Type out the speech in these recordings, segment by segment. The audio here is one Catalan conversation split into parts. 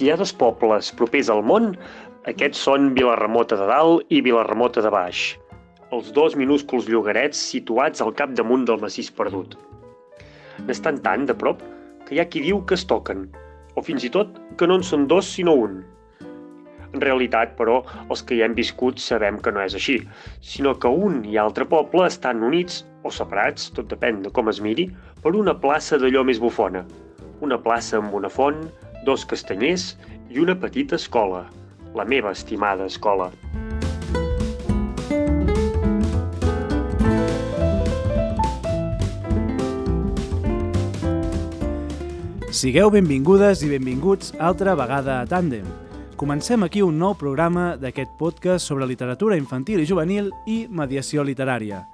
Si hi ha dos pobles propers al món, aquests són Vilarremota de Dalt i Vilarremota de Baix, els dos minúsculs llogarets situats al capdamunt del massís perdut. N'estan tan de prop que hi ha qui diu que es toquen, o fins i tot que no en són dos sinó un. En realitat, però, els que hi hem viscut sabem que no és així, sinó que un i altre poble estan units o separats, tot depèn de com es miri, per una plaça d'allò més bufona. Una plaça amb una font, dos castanyers i una petita escola, la meva estimada escola. Sigueu benvingudes i benvinguts altra vegada a Tàndem. Comencem aquí un nou programa d'aquest podcast sobre literatura infantil i juvenil i mediació literària.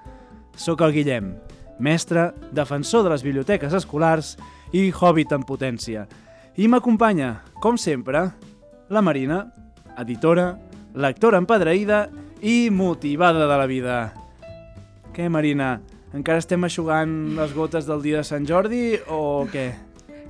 Soc el Guillem, mestre, defensor de les biblioteques escolars i hobbit en potència. I m'acompanya, com sempre, la Marina, editora, lectora empadreïda i motivada de la vida. Què, Marina? Encara estem aixugant les gotes del dia de Sant Jordi o què?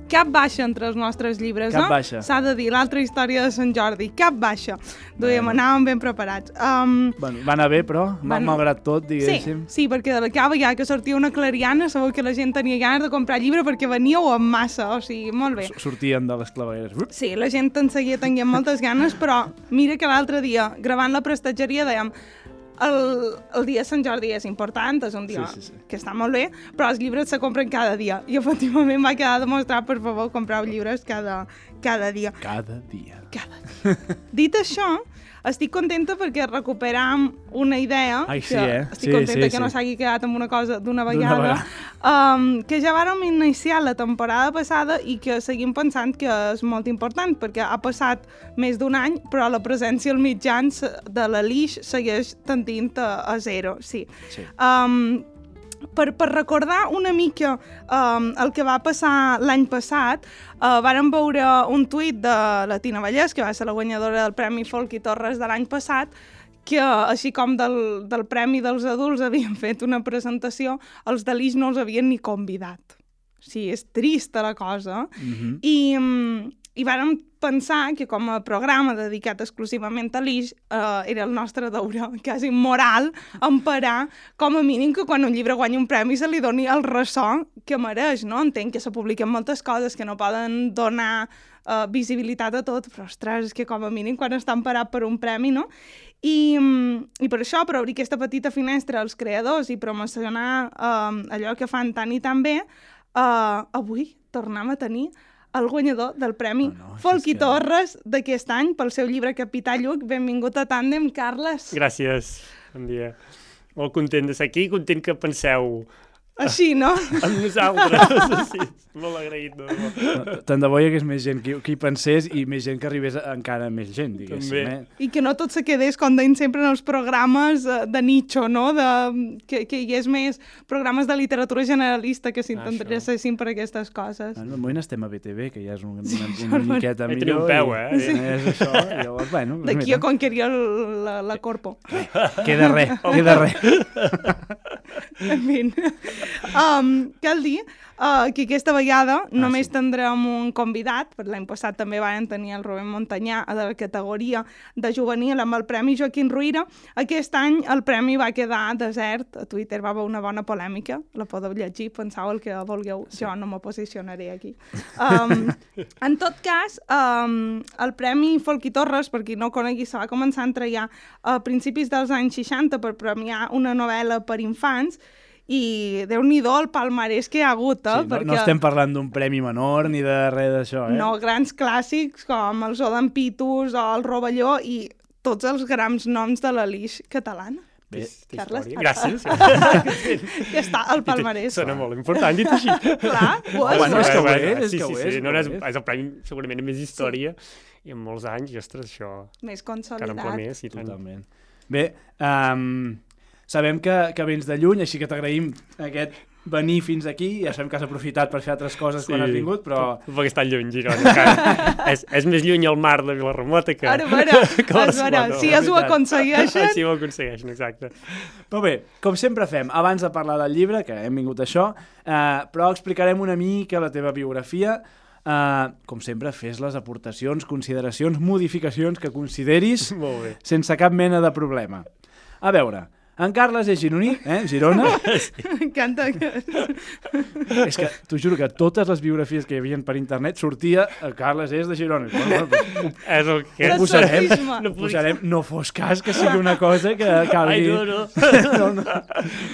Cap baixa entre els nostres llibres, Cap no? S'ha de dir, l'altra història de Sant Jordi, cap baixa. Bueno. anàvem ben preparats. Um, Bueno, va anar bé, però, Van- malgrat tot, sí, diguéssim. sí, perquè de la cava ja que sortia una clariana, sabeu que la gent tenia ganes de comprar llibre perquè veníeu en massa, o sigui, molt bé. S- Sortien de les clavegueres. Sí, la gent en seguia tenint moltes ganes, però mira que l'altre dia, gravant la prestatgeria, dèiem el, el dia de Sant Jordi és important, és un dia Sí, sí, sí. que està molt bé, però els llibres se compren cada dia. I efectivament va quedar demostrat, per favor, compreu llibres cada, cada dia. Cada dia. Cada dia. Dit això, estic contenta perquè recuperam una idea Ai, sí, que eh? estic Sí, contenta sí, que no sí. s'hagi quedat amb una cosa d'una D'una vegada, vegada. um, que ja vàrem iniciar la temporada passada i que seguim pensant que és molt important perquè ha passat més d'un any però la presència als mitjans de la Lix segueix tendint a, a zero, sí. Sí. Um, per, per recordar una mica um, el que va passar l'any passat, uh, vàrem veure un tuit de la Tina Vallès, que va ser la guanyadora del Premi Folk i Torres de l'any passat, que, així com del, del Premi dels Adults havien fet una presentació, els de l'Ix no els havien ni convidat. O sigui, és trista la cosa. Mm -hmm. I, i vàrem pensar que com a programa dedicat exclusivament a l'Ix eh, era el nostre deure quasi moral emparar com a mínim que quan un llibre guanya un premi se li doni el ressò que mereix, no? Entenc que se publiquen moltes coses que no poden donar eh, visibilitat a tot, però ostres, és que com a mínim quan està emparat per un premi, no? I, mm, i per això, per obrir aquesta petita finestra als creadors i promocionar eh, allò que fan tan i tan bé, eh, avui tornem a tenir el guanyador del Premi No, no, això Folk és i que- Torres d'aquest any pel seu llibre Capità Lluc. Benvingut a Tàndem, Carles. Gràcies, bon dia. Molt content de ser aquí, content que penseu Així, no? en nosaltres. Sí, molt agraït. Debò. Tant de bo hi hagués més gent que, que hi pensés i més gent que arribés a encara més gent, diguéssim. També. Eh? I que no tot se quedés, com deien sempre en els programes eh, de nicho, no? De, que, que hi hagués més programes de literatura generalista que s'interessessin per aquestes coses. En un moment estem a BTV, que ja és un, Sí, una, una no- miqueta millor. teniu un peu, i- eh? Sí. És això, i llavors, bueno, D'aquí a mira, conquerir el- la, la corpo. queda res, queda res. En fi, um, cal dir uh, que aquesta vegada Ah, només sí. tindrem un convidat, per l'any passat també van tenir el Rubén Montanyà a la categoria de juvenil amb el Premi Joaquim Ruïra. Aquest any el premi va quedar desert, a Twitter va haver una bona polèmica, la podeu llegir, penseu el que vulgueu, sí. jo no me posicionaré aquí. Um, en tot cas, um, el Premi Folk i Torres, per qui no conegui, se va començar a entregar a principis dels anys 60 per premiar una novel·la per infants i déu nhi el palmarès que hi ha hagut, eh? Sí, no, no estem parlant d'un premi menor ni de res d'això, eh? no, grans clàssics com el Zodan Pitus o el Rovelló i tots els grans noms de la Lix catalana. Bé, Té Carles, història. Gràcies. Que està al palmarès. Sona molt important, dit així. Clar, ho és, bueno, no? és que ho és, és sí, que ho sí, és, sí. No, ho no, és, és. el premi segurament amb més història i amb molts anys, i ostres, això Més en consolidat. més i tant. Totalment. Bé, um, sabem que, que vens de lluny, així que t'agraïm aquest venir fins aquí. Ja sabem que has aprofitat per fer altres coses quan has vingut, però... Perquè està lluny, Girona. encara. és, és més lluny el mar de Vilarremota que... Ara, a veure, que veure, Barcelona, si es ho aconsegueixen... Si ho aconsegueixen, exacte. Però bé, com sempre fem, abans de parlar del llibre, que hem vingut a això, eh, però explicarem una mica la teva biografia, Uh, com sempre, fes les aportacions, consideracions, modificacions que consideris Molt bé. sense cap mena de problema. A veure, en Carles és gironí, eh? Girona. M'encanta és que t'ho juro que totes les biografies que hi havia per internet sortia el Carles és de Girona. Bueno, bueno, És el que... ho posarem, ho posarem, no fos cas que sigui una cosa que calgui... Ai, no, no. no, no.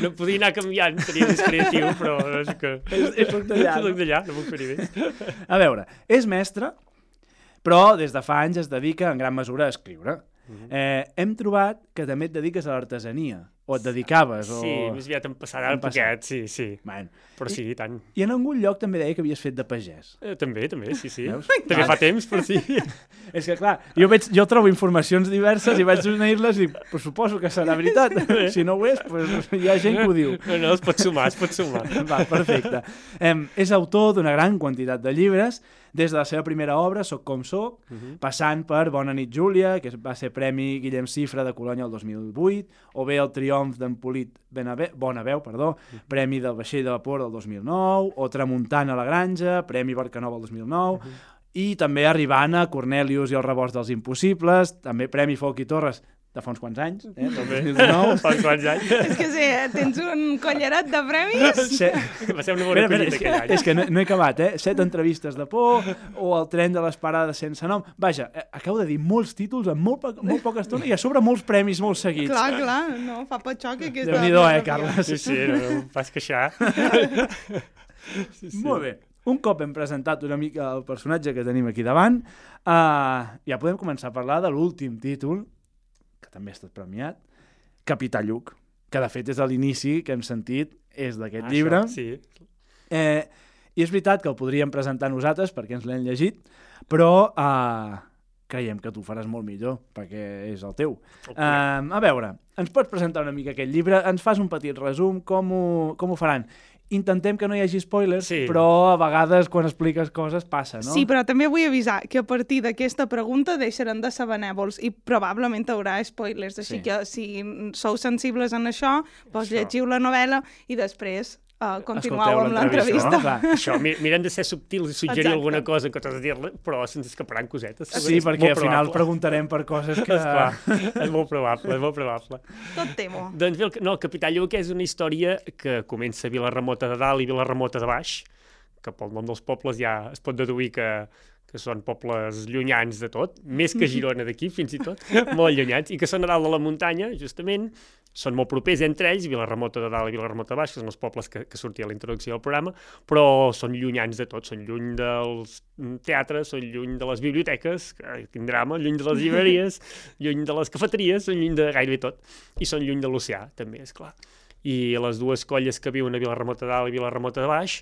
No podia anar canviant, seria més creatiu, però és que... És- soc d'allà, no? Soc d'allà, no puc fer-hi més. A veure, és mestre, però des de fa anys es dedica en gran mesura a escriure. Eh, hem trobat que també et dediques a l'artesania, o et dedicaves, o... Sí, més aviat em passarà un poquet, sí, sí. Man. Però sí, i tant. I en algun lloc també deia que havies fet de pagès. Eh, també, també, sí, sí. Veus? També fa temps, però sí. És que, clar, jo, veig, jo trobo informacions diverses i vaig unir-les i pues, suposo que serà veritat. si no ho és, pues, hi ha gent que ho diu. No, no, es pot sumar, es pot sumar. Va, perfecte. Em, és autor d'una gran quantitat de llibres, des de la seva primera obra, Soc com soc, uh -huh. passant per Bona nit Júlia, que va ser Premi Guillem Cifra de Colònia el 2008, o bé el Triomf d'en Polit Benabe Bonaveu, perdó, Premi del Vaixell de Vapor del 2009, o Tramuntana a la Granja, Premi Barcanova el 2009, i també arribant a Cornelius i el rebost dels impossibles, també Premi Foc i Torres de fa uns quants anys, eh, del 2019. Fa uns quants anys. És que sí, tens un collaret de premis? Se... Va ser Espera, collita espera, aquell any. és que no, no he acabat, eh? Set entrevistes de por, o el tren de les parades sense nom. Vaja, eh, acabo de dir molts títols en molt, poc, molt poca estona i a sobre molts premis molt seguits. Clar, clar, no, fa patxoc aquesta... Déu-n'hi-do, eh. Carles? Sí, sí, no, no em fas queixar. Sí, sí. Molt bé. Un cop hem presentat una mica el personatge que tenim aquí davant, uh, ja podem començar a parlar de l'últim títol, també ha estat premiat, Capità Lluc, que de fet és a l'inici que hem sentit, és d'aquest Això, llibre. Sí. Eh, I és veritat que el podríem presentar nosaltres perquè ens l'hem llegit, però eh, creiem que tu ho faràs molt millor perquè és el teu. Eh, a veure, ens pots presentar una mica aquest llibre? Ens fas un petit resum? Com ho, com ho faran? Intentem que no hi hagi spoilers, Sí. però a vegades quan expliques coses passa, no? Sí, però també vull avisar que a partir d'aquesta pregunta deixaran de ser benèvols i probablement haurà spoilers, així Sí. que si sou sensibles en això, doncs Això. llegiu la novel·la i després uh, continueu amb l'entrevista, no? Clar. Això, mi- mirem de ser subtils i suggerir Exacte. alguna cosa que t'has de dir-la, però se'ns escaparan cosetes. Sí, És perquè al final probable. preguntarem per coses que... Esclar, és molt probable, és molt probable. Tot temo. Doncs bé, el, no, el Capità Lluc és una història que comença a Vilarremota de dalt i Vilarremota de baix, que pel nom dels pobles ja es pot deduir que, que són pobles llunyans de tot, més que Girona d'aquí, fins i tot, molt llunyans, i que són a dalt de la muntanya, justament, són molt propers entre ells, Vilarremota de dalt i Vilarremota de baix, que són els pobles que, que sortia a la introducció del programa, però són llunyans de tot, són lluny dels teatres, són lluny de les biblioteques, que quin drama, lluny de les llibreries, lluny de les cafeteries, són lluny de gairebé tot, i són lluny de l'oceà, també, és clar. I les dues colles que viuen a Vilarremota de dalt i Vilarremota de baix,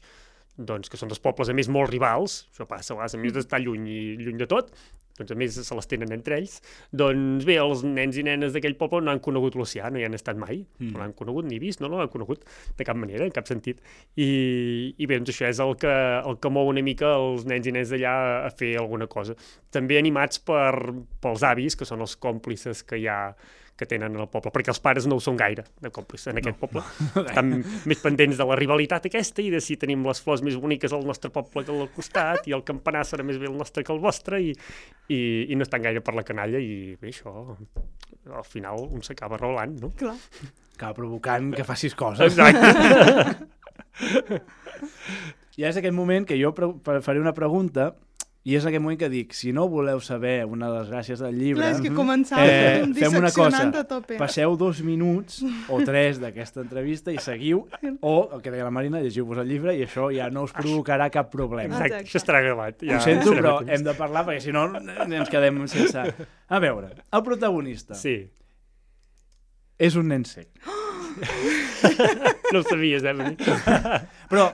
doncs, que són dos pobles, a més, molt rivals, això passa, a vegades, a més d'estar lluny i lluny de tot, doncs, a més, se les tenen entre ells, doncs bé, els nens i nenes d'aquell poble no han conegut l'oceà, no hi han estat mai, mm. no l'han conegut ni vist, no, no l'han conegut de cap manera, en cap sentit. I, i bé, doncs això és el que, el que mou una mica els nens i nenes d'allà a fer alguna cosa. També animats per, pels avis, que són els còmplices que hi ha que tenen al poble, perquè els pares no ho són gaire de còmplices en aquest poble. Estan més pendents de la rivalitat aquesta i de si tenim les flors més boniques al nostre poble que al costat i el campanar serà més bé el nostre que el vostre i, i, i no estan gaire per la canalla i bé, això al final un s'acaba rolant, no? Clar. Acaba provocant que facis coses. Exacte. I és aquest moment que jo faré una pregunta i és aquest moment que dic, si no voleu saber una de les gràcies del llibre, Clar, és que mhm, començava eh, fem una cosa, a tope. passeu dos minuts o tres d'aquesta entrevista i seguiu, o el que deia la Marina, llegiu-vos el llibre i això ja no us provocarà cap problema. Exacte, Exacte. això estarà gravat. Ja Ho sento, però hem de parlar perquè si no ens quedem sense... A veure, el protagonista Sí, és un nen sec, no ho sabies, eh? Però,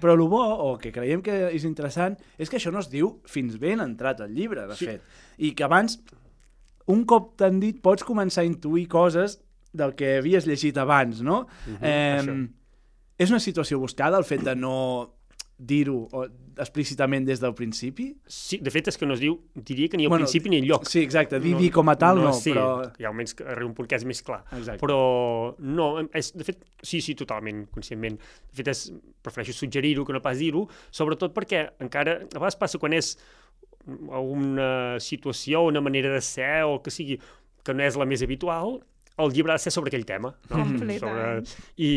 però el bo, o que creiem que és interessant, és que això no es diu fins ben entrat al llibre, de Sí. fet. I que abans, un cop t'han dit, pots començar a intuir coses del que havies llegit abans, no? Mhm, eh, això. és una situació buscada, el fet de no dir-ho o explícitament des del principi? Sí, de fet és que no es diu, diria que ni al Bueno, principi ni enlloc. Sí, exacte, dir, dir com a tal no, sí, però... hi ha que arriba un punt que és més clar. Exacte. Però no, és, de fet, sí, sí, totalment, conscientment. De fet, és, prefereixo suggerir-ho que no pas dir-ho, sobretot perquè encara, a vegades passa quan és una situació, una manera de ser o el que sigui, que no és la més habitual, el llibre ha de ser sobre aquell tema. No? Completament. I,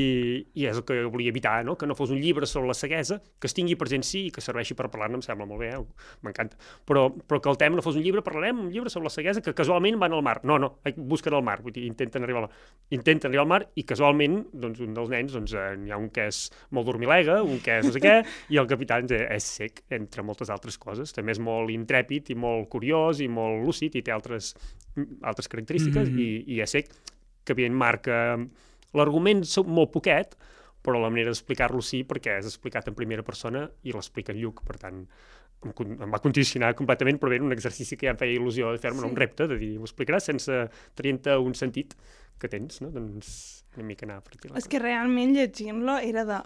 I és el que volia evitar, no? que no fos un llibre sobre la ceguesa, que es tingui present sí i que serveixi per parlar-ne, em sembla molt bé, eh? m'encanta. Però, però que el tema no fos un llibre, parlarem un llibre sobre la ceguesa que casualment van al mar. No, no, busquen al mar, vull dir, intenten arribar, al, intenten arribar al mar i casualment doncs, un dels nens doncs, eh, n'hi ha un que és molt dormilega, un que és no sé què, i el capità és, és sec, entre moltes altres coses. També és molt intrèpid i molt curiós i molt lúcid i té altres, altres característiques Mhm. i, i és sec que evident marca... L'argument és molt poquet, però la manera d'explicar-lo sí, perquè és explicat en primera persona i l'explica en Lluc, per tant, em, em va condicionar completament, però bé, un exercici que ja em feia il·lusió de fer-me, Sí. sí. un repte, de dir, ho explicaràs sense traient un sentit que tens, no? Doncs una mica anar per aquí. la És que realment llegint-lo era de...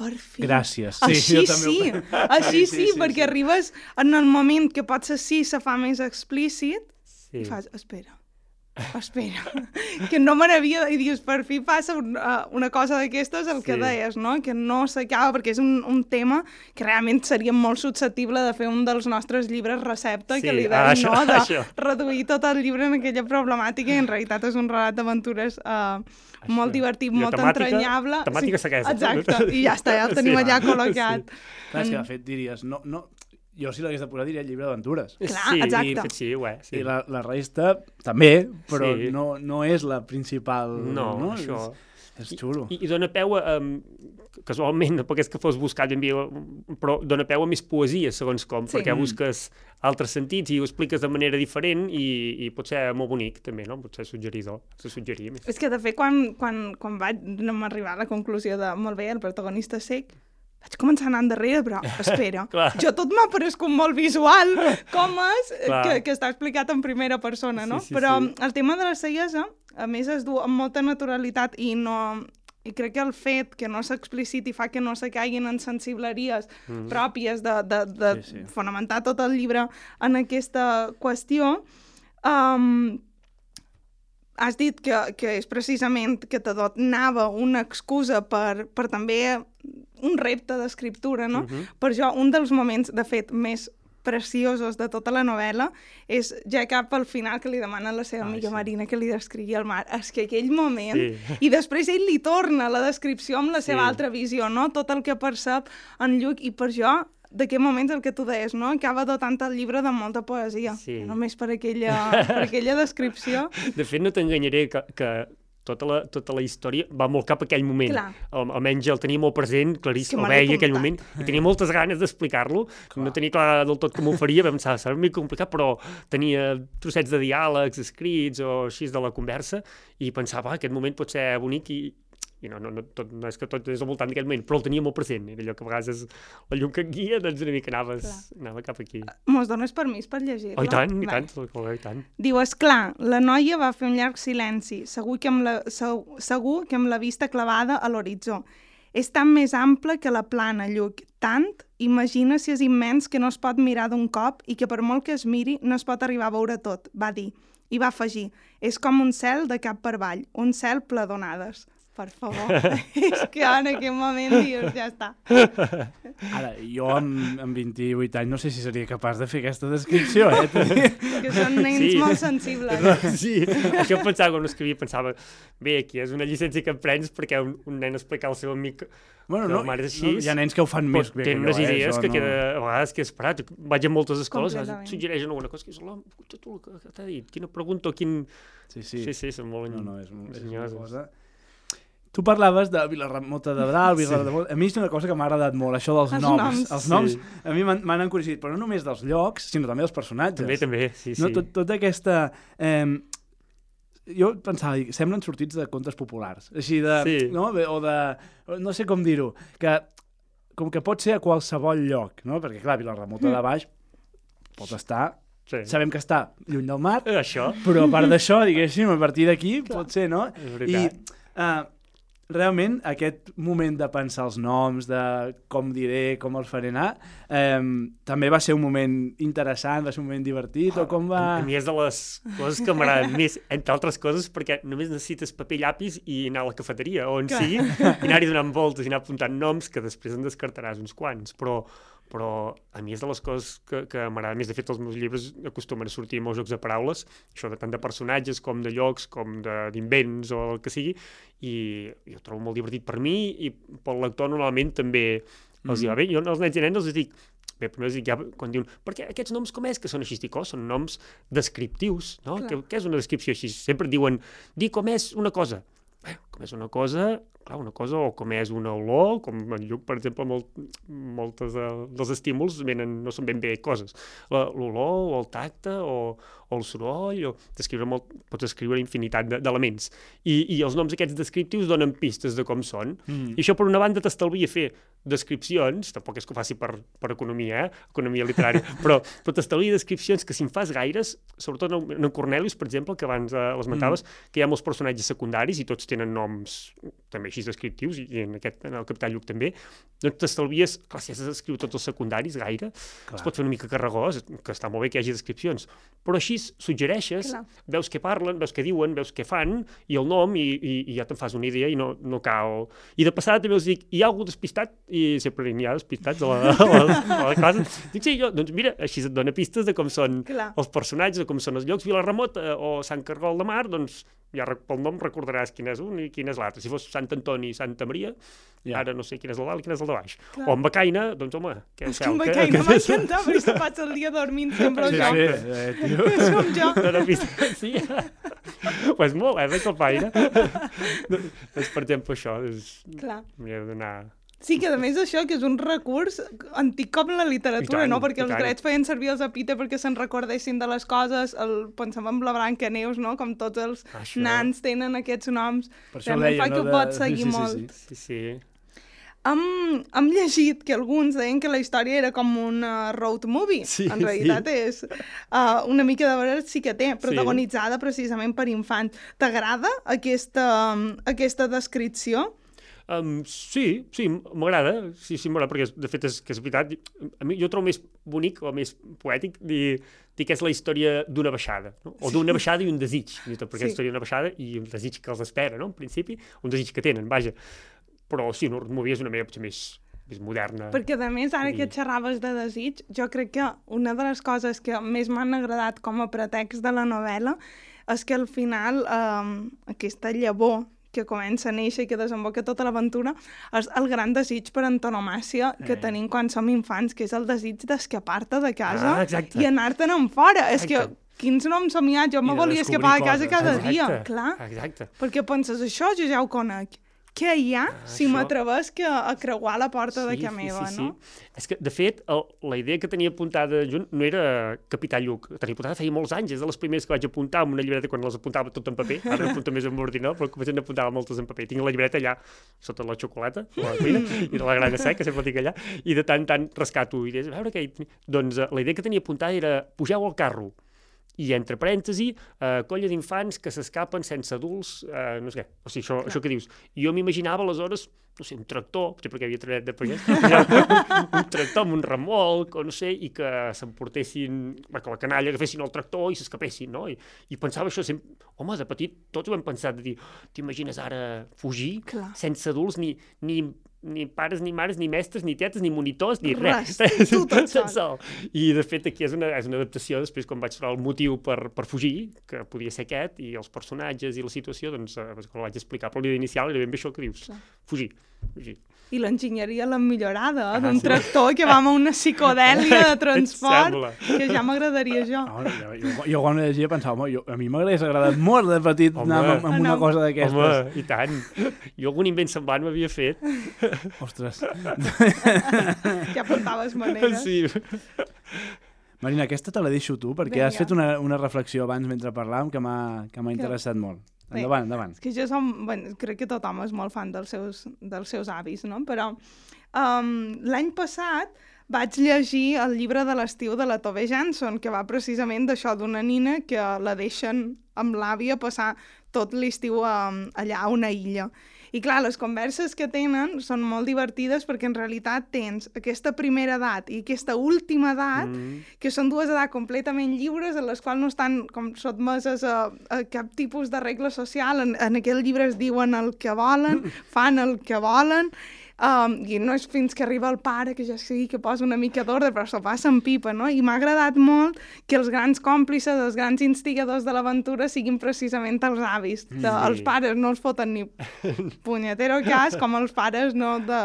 Per fi. Gràcies. Així jo també sí, ho- així sí, perquè arribes en el moment que potser sí se fa més explícit Sí. i fas, espera, espera, que no me n'havia... I dius, per fi passa uh, una cosa d'aquestes, el que Sí. deies, no? Que no s'acaba, perquè és un, un tema que realment seria molt susceptible de fer un dels nostres llibres recepta, Sí, que li ah, deien, això- no? De això. reduir tot el llibre en aquella problemàtica i en realitat és un relat d'aventures uh, molt divertit, I molt temàtica- entranyable. temàtica ceguesa. Exacte, i ja està, ja el tenim Sí. allà col·locat. Clar, és que de fet diries, no, no, jo si l'hagués de posar diria llibre d'aventures. Clar, sí, exacte. I, sí, és. Sí. I la, la resta també, però Sí. no, no és la principal... No, no? això... És, és xulo. I, i dona peu a, um, casualment, no perquè és que fos buscat ben bé, però dona peu a més poesia, segons com, Sí. perquè busques altres sentits i ho expliques de manera diferent i, i pot ser molt bonic, també, no? Pot ser suggeridor, se suggerir més. És que, de fet, quan, quan, quan vaig no arribar a la conclusió de, molt bé, el protagonista sec, vaig començar a anar endarrere, però espera, jo tot m'ha parescut molt visual, com és, que, que està explicat en primera persona, no? Sí, sí, però sí. el tema de la ceguesa, a més, es du amb molta naturalitat i no... I crec que el fet que no s'expliciti fa que no se caiguin en sensibleries mm. pròpies de, de, de Sí, sí. fonamentar tot el llibre en aquesta qüestió, um, has dit que, que és precisament que te donava una excusa per, per també un repte d'escriptura, no? Mhm. Per jo, un dels moments, de fet, més preciosos de tota la novel·la és ja cap al final que li demana a la seva Ai, amiga sí. Marina que li descrigui el mar. És que aquell moment... Sí. I després ell li torna la descripció amb la seva Sí. altra visió, no? Tot el que percep en Lluc. I per jo, d'aquest moment el que tu deies, no? Acaba dotant el llibre de molta poesia. Sí. Només per aquella, per aquella descripció. De fet, no t'enganyaré que, que tota, la, tota la història va molt cap a aquell moment. Clar. Al, almenys el tenia molt present, claríssim, el veia aquell moment, i tenia moltes ganes d'explicar-lo. No tenia clar del tot com ho faria, vam pensar, serà mica complicat, però tenia trossets de diàlegs escrits o així de la conversa, i pensava, ah, aquest moment pot ser bonic i, i no, no, no, tot, no és que tot és al voltant d'aquell moment, però el tenia molt present, era allò que a vegades és la llum que et guia, doncs una mica anaves, anava cap aquí. Mos dones permís per llegir-la? Oh, i tant, i Vale. tant, oh, i tant. Diu, esclar, la noia va fer un llarg silenci, segur que amb la, segur, segur que amb la vista clavada a l'horitzó. És tan més ample que la plana, Lluc. Tant, imagina si és immens que no es pot mirar d'un cop i que per molt que es miri no es pot arribar a veure tot, va dir. I va afegir, és com un cel de cap per avall, un cel ple d'onades. Per favor, és que en aquell moment dius, ja està. Ara, jo amb, amb 28 anys no sé si seria capaç de fer aquesta descripció, eh? Que són nens Sí. molt sensibles. Sí, això pensava quan ho escrivia, pensava, bé, aquí és una llicència que prens perquè un, un nen explicar al seu amic Bueno, no, mare és no, així, hi ha nens que ho fan més bé que jo, unes eh? idees Això que no... queda, a vegades que he esperat. Vaig a moltes escoles, suggereixen alguna cosa que és, "Hola, escolta tu el que, que t'ha dit, quina pregunta o quin... Sí, sí. Sí, sí, són molt... No, no, és, és una enginyoses. cosa... Tu parlaves de Vilarramota de Dalt, Vilarramota... A mi és una cosa que m'ha agradat molt, això dels Els noms. noms. Els noms Sí. a mi m'han encoratjat, però no només dels llocs, sinó també dels personatges. També, també, sí, sí. No, tot, tota aquesta... Eh, jo pensava, dic, semblen sortits de contes populars. Així de... Sí. No? O de... No sé com dir-ho. Que com que pot ser a qualsevol lloc, no? Perquè, clar, Vilarramota de Baix pot estar... sí. Sabem que està lluny del mar, Eh, Això, però a part d'això, diguéssim, a partir d'aquí pot ser, no? és I veritat. uh, realment aquest moment de pensar els noms, de com diré, com els faré anar, eh, també va ser un moment interessant, va ser un moment divertit, o com va... A, a mi és de les coses que m'agraden més, entre altres coses, perquè només necessites paper i llapis i anar a la cafeteria, o on sigui, i anar-hi donant voltes i anar apuntant noms que després en descartaràs uns quants, però però a mi és de les coses que, que m'agrada més. De fet, els meus llibres acostumen a sortir molts jocs de paraules, això de tant de personatges com de llocs, com d'invents o el que sigui, i jo trobo molt divertit per mi i pel lector normalment també els mm. hi va bé. Jo als nens i nenes els dic, bé, primer els dic ja quan diuen, perquè aquests noms com és que són així? Dic, oh, són noms descriptius, no? Què, què és una descripció així? Sempre diuen, di com és una cosa. Bé, és una cosa, clar, una cosa, o com és una olor, com en Lluc, per exemple, molt, moltes de, dels estímuls venen, no són ben bé coses. L'olor, o el tacte, o, o el soroll, o descriure molt, pots escriure infinitat d'elements. I, I els noms aquests descriptius donen pistes de com són. Mm. I això, per una banda, t'estalvia fer descripcions, tampoc és que ho faci per, per economia, eh? economia literària, però, però t'estalvia descripcions que si en fas gaires, sobretot en, en Cornelius, per exemple, que abans eh, l'esmentaves, mm. que hi ha molts personatges secundaris i tots tenen noms també així descriptius, i en, aquest, en el Capità Lluc també, doncs t'estalvies, clar, si has d'escriure tots els secundaris gaire, clar. es pot fer una mica carregós, que està molt bé que hi hagi descripcions, però així suggereixes, clar. veus què parlen, veus què diuen, veus què fan, i el nom, i, i, i ja te'n fas una idea i no, no cal... I de passada també els dic, hi ha algú despistat? I sempre n'hi ha despistats a la, a la, a la classe. Dic, sí, jo, doncs mira, així et dona pistes de com són clar. els personatges, de com són els llocs, Vilarremot eh, o Sant Cargol de Mar, doncs ja pel nom recordaràs quin és un i quin és l'altre. Si fos Sant Antoni i Santa Maria, ja. ara no sé quin és el dalt i quin és el de baix. Clar. O en Becaina, doncs home, què és que en Becaina m'encanta, perquè se passa el dia dormint sempre sí, jo. Sí, eh, tio. És com jo. No, no, sí. pues molt, eh, veig el paire. doncs, per exemple, això, és... Clar. M'he d'anar Sí, que a més això, que és un recurs antic com la literatura, tant, no? Perquè els grecs feien servir els epítetes perquè se'n recordessin de les coses, el, pensem en la Branca Neus, no? Com tots els això. nans tenen aquests noms. Per això deia, fa no? que ho pot seguir sí, sí, molt. Sí, sí. sí. Hem, hem llegit que alguns deien que la història era com un uh, road movie. Sí, en realitat sí. és uh, una mica de veure sí que té, protagonitzada sí. precisament per infants. T'agrada aquesta, aquesta descripció? Um, sí, sí, m'agrada, sí, sí, m'agrada, perquè de fet és que és veritat, a mi jo trobo més bonic o més poètic dir, dir que és la història d'una baixada, no? o d'una baixada i un desig, perquè sí. és història d'una baixada i un desig que els espera, no? en principi, un desig que tenen, vaja. Però sí, no, és una manera potser més, més moderna. Perquè, a més, ara que et xerraves de desig, jo crec que una de les coses que més m'han agradat com a pretext de la novel·la és que al final eh, aquesta llavor que comença a néixer i que desemboca tota l'aventura, és el gran desig per antonomàcia que eh. tenim quan som infants, que és el desig d'escapar-te de casa ah, i anar-te'n en fora. Exacte. És que quins noms somiats, jo me volia escapar a casa cada exacte. dia, clar. Exacte. Perquè penses, això jo ja ho conec què hi ha ah, si això... m'atreves a creuar la porta sí, de casa meva, sí, sí, no? Sí. És que, de fet, el, la idea que tenia apuntada junt no era Capità Lluc, tenia apuntada feia molts anys, és de les primeres que vaig apuntar amb una llibreta quan les apuntava tot en paper, ara apunto més amb l'ordinador, però comencem a apuntar moltes en paper. Tinc la llibreta allà, sota la xocolata, la cuina, i de la grana seca, sempre tinc allà, i de tant tant rescato idees. A veure què... Doncs eh, la idea que tenia apuntada era pugeu al carro, i entre parèntesi, eh, colla d'infants que s'escapen sense adults, eh, no sé què, o sigui, això, Clar. això que dius. I jo m'imaginava aleshores, no sé, un tractor, potser perquè havia treballat de pagès, un tractor amb un remolc, o no sé, i que s'emportessin, que la canalla agafessin el tractor i s'escapessin, no? I, I pensava això sempre, home, de petit tots ho hem pensat, de dir, t'imagines ara fugir Clar. sense adults ni, ni ni pares, ni mares, ni mestres, ni tetes, ni monitors, ni res. res. Tu tot sol. I, de fet, aquí és una, és una adaptació, després, quan vaig trobar el motiu per, per fugir, que podia ser aquest, i els personatges i la situació, doncs, eh, quan ho vaig explicar, però l'idea inicial era ben bé això que dius, Clar. fugir, fugir i l'enginyeria l'han millorada, eh? ah, d'un sí. tractor que va amb una psicodèlia de transport, que ja m'agradaria jo. No, jo, jo, jo quan ho llegia pensava, jo, a mi m'hagués agradat molt de petit home, anar amb, amb una no. cosa d'aquestes. Home, i tant. Jo algun invent semblant m'havia fet. Ostres. ja portaves maneres. Sí. Marina, aquesta te la deixo tu, perquè Vinga. has fet una, una reflexió abans mentre parlàvem que m'ha interessat molt. Endavant, endavant. És que jo som, bueno, crec que tothom és molt fan dels seus, dels seus avis, no? Però um, l'any passat vaig llegir el llibre de l'estiu de la Tove Jansson, que va precisament d'això, d'una nina que la deixen amb l'àvia passar tot l'estiu um, allà a una illa. I clar, les converses que tenen són molt divertides perquè en realitat tens aquesta primera edat i aquesta última edat, mm. que són dues edats completament lliures en les quals no estan com sotmeses a, a cap tipus de regla social. En, en aquell llibre es diuen el que volen, fan el que volen, Um, I no és fins que arriba el pare, que ja sigui que posa una mica d'ordre, però s'ho passa en pipa, no? I m'ha agradat molt que els grans còmplices, els grans instigadors de l'aventura siguin precisament els avis. De, sí. Els pares no els foten ni punyetero cas, com els pares no, de,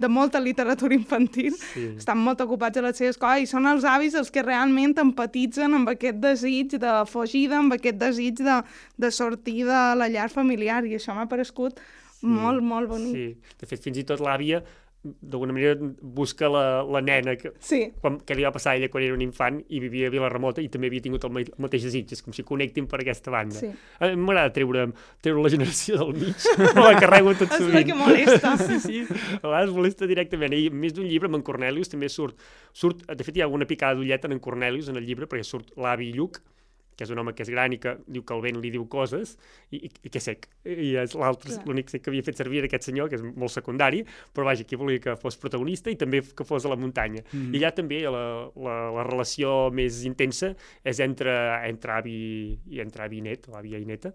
de molta literatura infantil. Sí. Estan molt ocupats a les seves coses i són els avis els que realment empatitzen amb aquest desig de fugida, amb aquest desig de, de sortir de la llar familiar. I això m'ha parescut Sí, molt, molt bonic. Sí, de fet, fins i tot l'àvia d'alguna manera busca la, la nena que, sí. quan, que li va passar a ella quan era un infant i vivia a Vilarremota i també havia tingut el, el mateix desig, és com si connectin per aquesta banda. Sí. M'agrada treure, treure la generació del mig, me la carrego tot sovint. És que molesta. sí, sí, a vegades molesta directament. I més d'un llibre, amb en Cornelius, també surt, surt, de fet hi ha alguna picada d'ullet en en Cornelius en el llibre, perquè surt l'avi Lluc, que és un home que és gran i que diu que el vent li diu coses, i, i, i que és sec. I és l'altre, l'únic que havia fet servir aquest senyor, que és molt secundari, però vaja, que volia que fos protagonista i també que fos a la muntanya. Mm. I allà també la, la, la relació més intensa és entre, entre avi i entre avi i net, l'àvia i neta,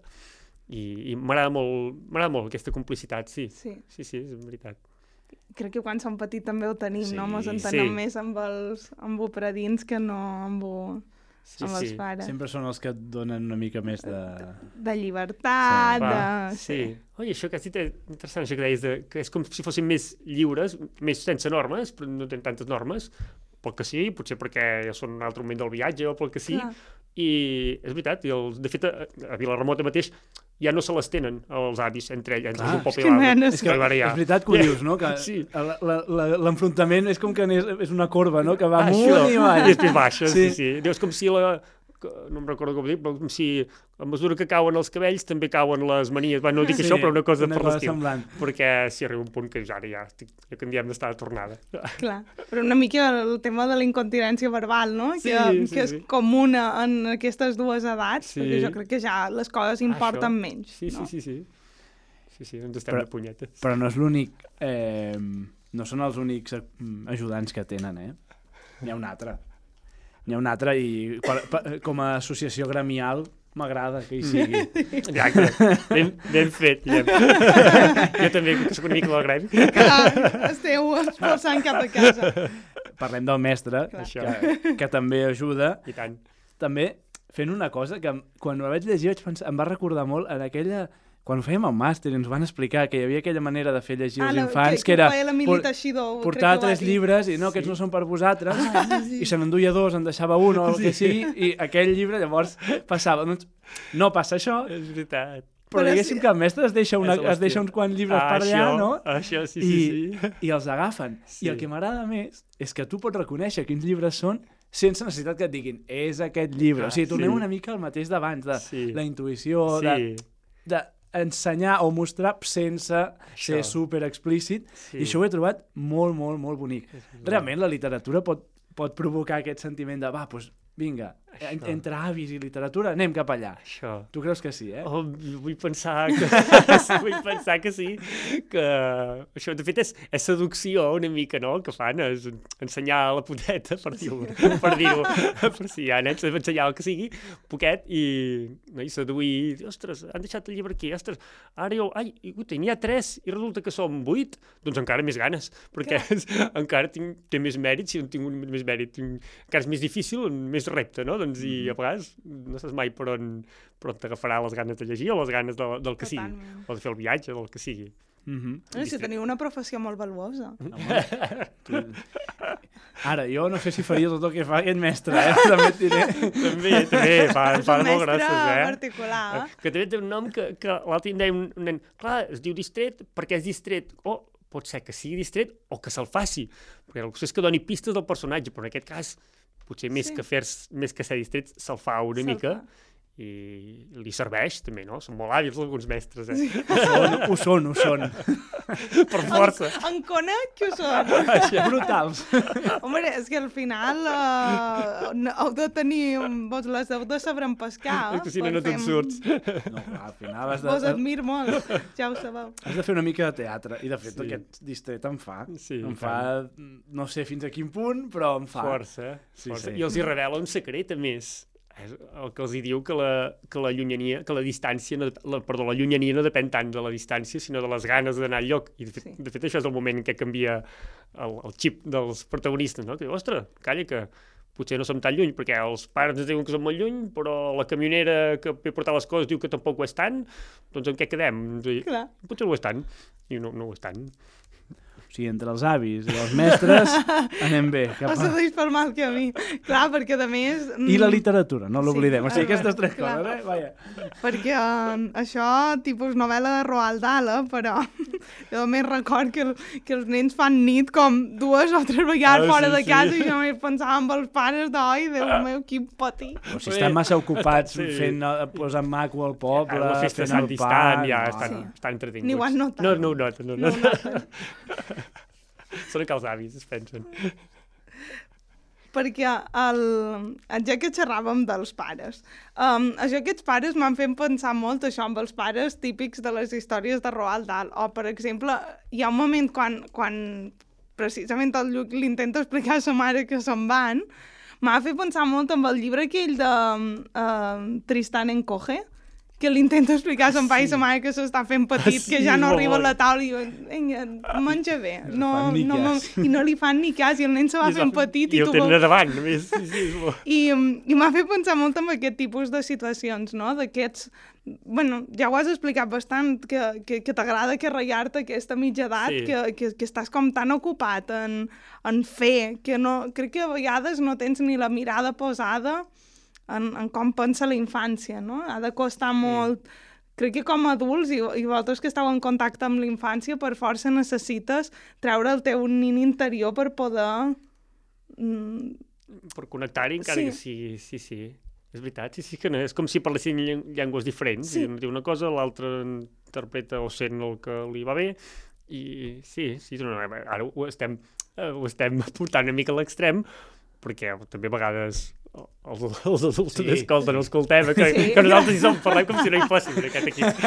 i, i m'agrada molt, m'agrada molt aquesta complicitat, sí. Sí. Sí, sí, és veritat. Crec que quan som petits també ho tenim, sí, no? Ens entenem sí. més amb els amb operadins que no amb... Ho sí, amb els sí. pares. Sempre són els que et donen una mica més de... De llibertat, sí. de... Sí. sí. Oi, això que has dit és interessant, això que deies, de, que és com si fossin més lliures, més sense normes, però no tenen tantes normes, pel que sí, potser perquè ja són un altre moment del viatge o pel que sí, Clar. i és veritat, i els, de fet a, a Vilarremota mateix ja no se les tenen els avis entre ells, entre el poble i l'àvia. És, que, és veritat que ho dius, no? Que sí. l'enfrontament és com que és, és una corba, no? Que va amunt i avall. I després baixa, sí, sí. sí. Dius com si la, no em recordo com dic, però si a mesura que cauen els cabells també cauen les manies. Bueno, no dic sí, això, però una cosa una per l'estiu. Perquè si arriba un punt que ja, ara ja, estic, ja hem d'estar tornada. Clar, però una mica el tema de la incontinència verbal, no? Sí, que, sí, que és sí. comuna en aquestes dues edats, Sí. perquè jo crec que ja les coses importen Això. menys. Sí, no? sí, sí, sí. Sí, sí, ens estem Però- de punyetes. Però no és l'únic... Eh, no són els únics eh, ajudants que tenen, eh? N'hi ha un altre. N'hi ha un altre i per, per, com a associació gremial m'agrada que hi sigui. Exacte. Ben, ben fet, Guillem. jo també, que soc una mica del gremi. Clar, esteu esforçant cap a casa. Parlem del mestre, Clar. que, que també ajuda. I tant. També fent una cosa que quan ho vaig llegir vaig pensar, em va recordar molt en aquella quan fèiem al màster ens van explicar que hi havia aquella manera de fer llegir als la- infants que, que, era por- crec portar que tres llibres i no, aquests Sí. no són per vosaltres Ah, sí, sí. i se n'enduia dos, en deixava un o el que Sí. sigui i aquell llibre llavors passava doncs, no passa això És veritat. però Però diguéssim sí. que el mestre es deixa, una, es deixa uns quants llibres Ah, per allà això, no? Això, sí, I, sí, sí. i els agafen Sí. i el que m'agrada més és que tu pots reconèixer quins llibres són sense necessitat que et diguin és aquest llibre, Ah, o sigui, tornem sí. una mica al mateix d'abans de Sí. la intuïció, Sí, de, de ensenyar o mostrar sense ser Això. super explícit sí. i això ho he trobat molt, molt, molt bonic. Realment la literatura pot, pot provocar aquest sentiment de va, doncs vinga, en, Això. entre avis i literatura anem cap allà. Això. Tu creus que sí, eh? Oh, vull pensar que, vull pensar que sí, que això de fet és, és seducció una mica, no?, que fan, és ensenyar la puteta, per dir-ho, per dir-ho, per si hi ha nens, ensenyar el que sigui, poquet, i, no, i seduir, ostres, han deixat el llibre aquí, ostres, ara jo, ai, n'hi ha tres, i resulta que som vuit, doncs encara més ganes, perquè és, encara tinc, té més mèrit, si no tinc un més mèrit, tinc, encara és més difícil, més repte, no?, doncs, i a vegades no saps mai per on, per on t'agafarà les ganes de llegir o les ganes de, del que sigui, o de fer el viatge, del que sigui. Mm -hmm. No, si teniu una professió molt valuosa. Ara, jo no sé si faria tot el que fa aquest mestre, eh? També et diré. també, també, fa, És fa molt grosses, eh? particular. Que també té un nom que, que l'altre dia em deia un, un nen, clar, es diu distret perquè és distret, o pot ser que sigui distret o que se'l faci, perquè la qüestió és que doni pistes del personatge, però en aquest cas, potser més, Sí. que, fer més que ser distret, se'l fa una Se'l mica, fa. I li serveix també, no? Són molt hàbils alguns mestres, eh? Sí. Ho són, ho són, ho són. per força. En, en conec que ho són. Brutals. Home, és que al final uh, heu de tenir... Vos les heu de saber pescar. És que si no, no te'n surts. No, clar, al final has de... Vos admir molt, ja ho sabeu. Has de fer una mica de teatre. I, de fet, Sí. aquest distret em fa. Sí, em fa... No sé fins a quin punt, però em fa. Força, eh? Sí, força. sí. I els hi revela un secret, a més. És el que els hi diu que la, que la llunyania, que la distància, no, la, perdó, la llunyania no depèn tant de la distància, sinó de les ganes d'anar al lloc. I de fet, Sí. de fet això és el moment en què canvia el, el xip dels protagonistes, no? Que diu, ostres, calla que potser no som tan lluny, perquè els pares ens diuen que som molt lluny, però la camionera que ve a portar les coses diu que tampoc ho és tant, doncs en què quedem? Clar. potser no ho és tant. I no, no ho és tant. O sigui, entre els avis i els mestres anem bé. Cap a... segueix per mal camí. Clar, perquè a més... I la mm, literatura, no l'oblidem. Sí, o sigui, aquestes tres clar. coses, eh? Vaja. Perquè uh, això, tipus novel·la de Roald Dahl, eh? però jo més record que, el, que els nens fan nit com dues o tres vegades Ah, fora sí, de sí. casa i jo més pensava amb els pares d'oi, Déu meu, quin pati. O si estan massa ocupats Sí. fent, eh, posant maco al poble, la festa de fent el pa... ja no. estan, Sí. estan entretinguts. Ni ho han notat. No, no ho noten, no, No no. ho noten. Són que els avis es pensen. perquè el, ja que xerràvem dels pares, um, això aquests pares m'han fet pensar molt això amb els pares típics de les històries de Roald Dahl. O, per exemple, hi ha un moment quan, quan precisament el Lluc li intenta explicar a sa mare que se'n van, m'ha fet pensar molt amb el llibre aquell de uh, Tristan en Coge, que li intenta explicar a son pare i sa mare que s'està fent petit, Sí, que ja no arriba a la taula i vinga, menja bé. No, no, cas. I no li fan ni cas, i el nen se va fent petit I i, tu tenen davant, només. Sí, sí. I, i m'ha fet pensar molt en aquest tipus de situacions, no? D'aquests... bueno, ja ho has explicat bastant, que, que, que t'agrada que ratllar-te aquesta mitja edat, Sí. que, que, que estàs com tan ocupat en, en fer, que no, crec que a vegades no tens ni la mirada posada en, en com pensa la infància, no? Ha de costar molt... Crec que com a adults i, i vosaltres que esteu en contacte amb la infància, per força necessites treure el teu nin interior per poder... Mm, Per connectar-hi, encara Sí. que sí, sí, sí. És veritat, sí, sí que no. És com si parlessin llen- llengües diferents. Sí. Sí. Un diu una cosa, l'altre interpreta o sent el que li va bé. I sí, sí, no, no, ara ho estem, eh, ho estem portant una mica a l'extrem, perquè també a vegades els, els adults Sí. sí. escolten, escoltem, que, Sí. que nosaltres hi som parlem com si no hi fóssim aquest equip.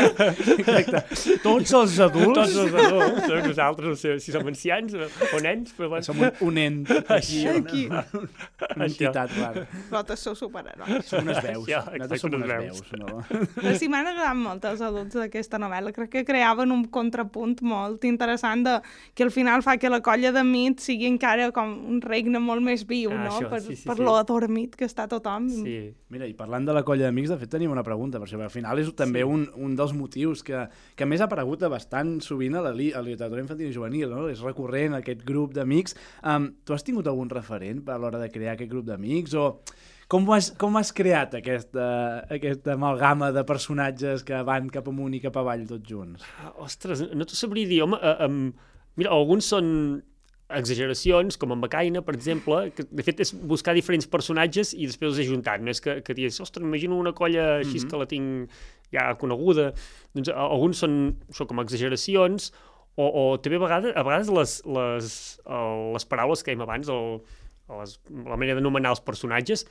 Exacte. Tots els adults Tots els adults, eh, nosaltres, no sé si som ancians o, o nens, però bueno. som un, un ent així, Aquí. una, una entitat clara. vosaltres sou superherois. Som unes veus. Ja, Nosaltres som unes veus. veus. No? Sí, m'han agradat molt els adults d'aquesta novel·la. Crec que creaven un contrapunt molt interessant de, que al final fa que la colla de mit sigui encara com un regne molt més viu, Ah, no? això, per sí, sí, per sí. lo adormit que està tothom. Sí, Mira, i parlant de la colla d'amics, de fet tenim una pregunta, per això al final és també Sí. un, un dels motius que, que més ha aparegut bastant sovint a la, li, a la literatura infantil i juvenil, no? és recurrent aquest grup d'amics. Um, tu has tingut algun referent a l'hora de crear aquest grup d'amics o com has, com has creat aquesta, aquesta amalgama de personatges que van cap amunt i cap avall tots junts? Ah, Ostres, no t'ho sabria dir. Home, uh, um, mira, alguns són exageracions, com en Becaina, per exemple, que de fet és buscar diferents personatges i després els he juntat. No és que, que diguis, ostres, m'imagino una colla així mm -hmm. que la tinc ja coneguda. Doncs alguns són, són com exageracions o, o també a vegades, a vegades les, les, el, les paraules que dèiem abans, el, les, la manera d'anomenar els personatges,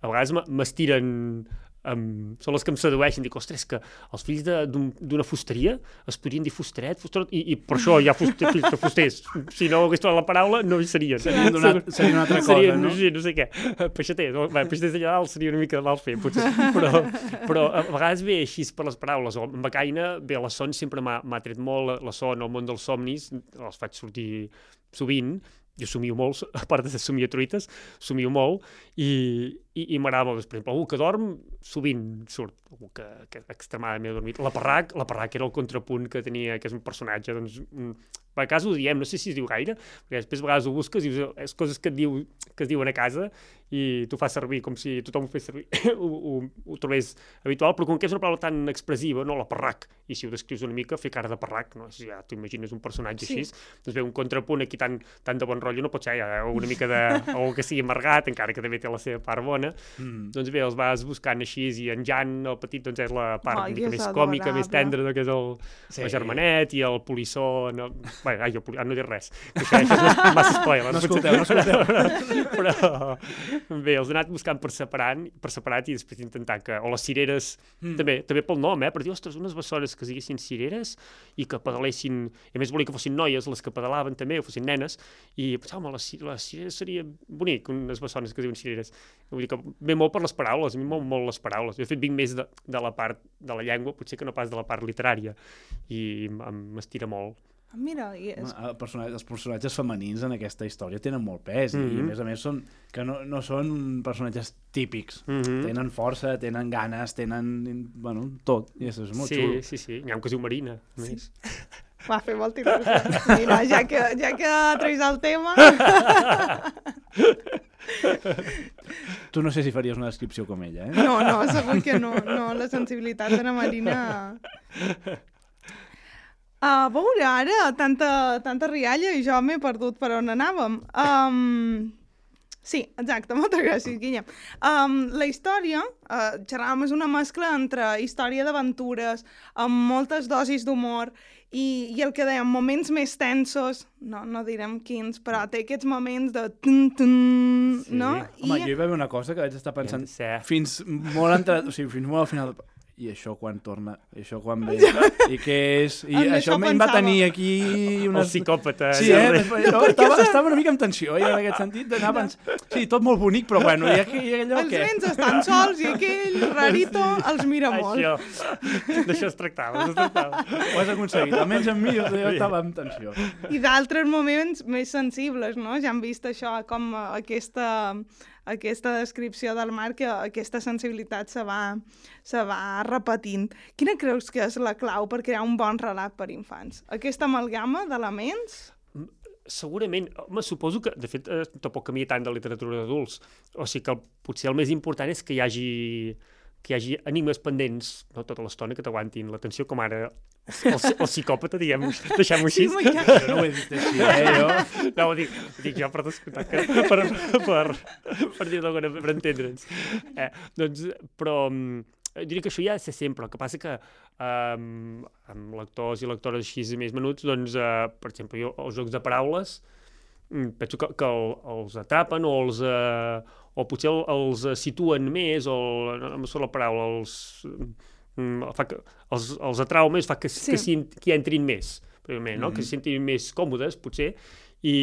a vegades m'estiren um, són les que em sedueixen, dic, ostres, que els fills d'una fusteria es podrien dir fusteret, fusterot, i, i per això hi ha fuster, fills de fusters. Si no hagués trobat la paraula, no hi serien. Serien d'una- seria una altra cosa, Serien, no? Sí, no sé què. Peixater, no? Bé, peixaters d'allà dalt seria una mica mal fer, potser. Però, però a vegades ve així per les paraules. O en Becaina, bé, la son sempre m'ha tret molt, la son, el món dels somnis, els faig sortir sovint, jo somio molt, a part de ser somia truites, somio molt, i, i, i m'agrada molt. Per exemple, algú que dorm, sovint surt algú que, que extremadament ha dormit. La Parrac, la Parrac era el contrapunt que tenia, que és un personatge, doncs, a casa ho diem, no sé si es diu gaire, perquè després a vegades ho busques i és coses que et, diu, que es diuen a casa i tu fas servir com si tothom ho fes servir, ho, ho, ho trobés habitual, però com que és una paraula tan expressiva, no, la parrac, i si ho descrius una mica, fer cara de parrac, no? si ja t'ho imagines un personatge Sí. així, doncs ve un contrapunt aquí tan, tan de bon rotllo, no pot ser ja, una mica de, algú que sigui amargat, encara que també té la seva part bona, mm. doncs bé, els vas buscant així, i en Jan, el petit, doncs és la part Ai, una mica és més còmica, més tendra, no, que és el, sí. el germanet, i el polissó... No... Bé, ai, ah, no diré res, que això, això és massa spoiler. No escolteu, no escolteu. però, bé, els he anat buscant per separat, per separat i després intentar que... O les cireres, mm. també, també pel nom, eh? Per dir, ostres, unes bessones que siguessin cireres i que pedalessin... I a més volia que fossin noies les que pedalaven també, o fossin nenes, i pensava, home, les, les cireres seria bonic, unes bessones que es diuen cireres. Vull dir que ve molt per les paraules, a mi molt, molt les paraules. Jo, de fet, vinc més de, de la part de la llengua, potser que no pas de la part literària, i m'estira molt. Ah, Mira, i és... El personatge, els personatges femenins en aquesta història tenen molt pes mm -hmm. i a Mhm. més a més són, que no, no són personatges típics Mm -hmm. tenen força, tenen ganes tenen, bueno, tot, i això és molt sí, xulo sí, sí, n'hi ha un que es diu Marina, a més. Va fer molta il·lusió. Mira, ja que, ja que treus el tema... tu no sé si faries una descripció com ella eh? No, no, segur que no. No, la sensibilitat de la Marina... A veure, ara, tanta, tanta rialla i jo m'he perdut per on anàvem. Um, sí, exacte, moltes gràcies, Guillem. Um, la història, uh, xerràvem, és una mescla entre història d'aventures, amb moltes dosis d'humor, i, i el que dèiem, moments més tensos, no, no direm quins, però té aquests moments de... Tun, tun, Sí. no? Home, jo hi va haver una cosa que vaig estar pensant Sí. fins molt entrat, o sigui, fins molt al final i això quan torna, i això quan ve i què és, i En això això em va tenir aquí El unes... psicòpata. Sí, eh? darrere. No, estava, estava una mica en tensió, eh, en aquest sentit, d'anar abans... Sí, tot molt bonic, però bueno, i, aqu i allò Els què? nens estan sols i aquell rarito els mira molt. Això, d'això es tractava, es tractava. Ho has aconseguit, almenys amb mi jo estava en tensió. I d'altres moments més sensibles, no? Ja hem vist això, com aquesta, aquesta descripció del Marc, que aquesta sensibilitat se va, se va repetint. Quina creus que és la clau per crear un bon relat per infants? Aquesta amalgama d'elements? Segurament, home, suposo que, de fet, eh, tampoc canvia tant de literatura d'adults. O sigui que el, potser el més important és que hi hagi que hi hagi enigmes pendents no, tota l'estona que t'aguantin l'atenció, com ara el, el, el psicòpata, diguem-ho, deixem-ho així. Sí. Jo no ho he dit així, eh, jo. No, ho dic, ho dic jo per descomptat, que, per, per, per dir d'alguna per entendre'ns. Eh, doncs, però mm, diria que això ja és sempre, el que passa que um, amb lectors i lectores així més menuts, doncs, uh, per exemple, jo, els jocs de paraules, mm, penso que, que el, els atrapen o els... Uh, o potser el, els eh, situen més, o no em surt la paraula, els, mm, fa que, els, els atrau més, fa que, Sí. que, que hi entrin més, primerament, no? Mhm. que se sentin més còmodes, potser, i,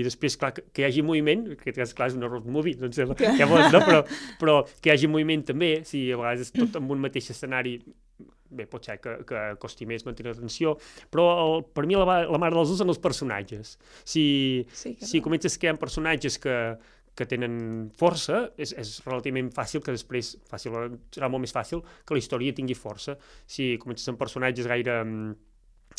i després, clar, que, que hi hagi moviment, que cas, clar, és un error movie, doncs, ja, ja vols, no? però, però que hi hagi moviment també, si a vegades és tot en un mateix escenari, bé, pot ser que, que costi més mantenir l'atenció, però el, per mi la, la mare dels dos són els personatges. Si, Sí, que si no. comences creant personatges que, que tenen força, és, és relativament fàcil que després, fàcil, eh, serà molt més fàcil que la història tingui força. Si comences amb personatges gaire, mm,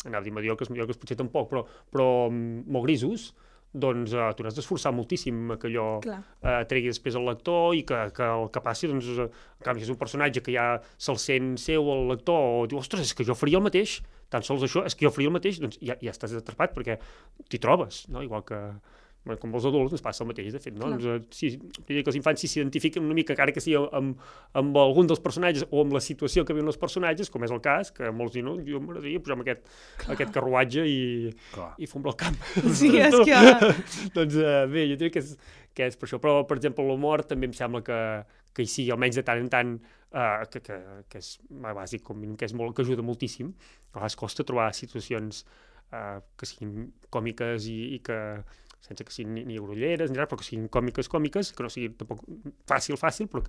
anava a dir mediocres, mediocres potser tampoc, però, però mm, molt grisos, doncs tu n'has d'esforçar moltíssim que allò Clar. uh, tregui després el lector i que, que el que passi, doncs, uh, en canvi, és un personatge que ja se'l sent seu el lector o diu, ostres, és que jo faria el mateix, tan sols això, és que jo faria el mateix, doncs ja, ja estàs atrapat perquè t'hi trobes, no? igual que bueno, com els adults ens passa el mateix, de fet, no? Clar. Doncs, eh, sí, diria que els infants si s'identifiquen una mica, encara que sigui amb, amb algun dels personatges o amb la situació que viuen els personatges, com és el cas, que molts diuen, no, jo m'agradaria posar aquest, aquest carruatge i, Clar. i fombrar el camp. Sí, és que... doncs uh, bé, jo diria que és, que és per això. Però, per exemple, l'humor també em sembla que, que hi sigui, almenys de tant en tant, uh, que, que, que és bàsic, com que, és molt, que ajuda moltíssim. A vegades costa trobar situacions uh, que siguin còmiques i, i que sense que siguin ni, ni grolleres ni res, però que siguin còmiques, còmiques, que no sigui tampoc fàcil, fàcil, però,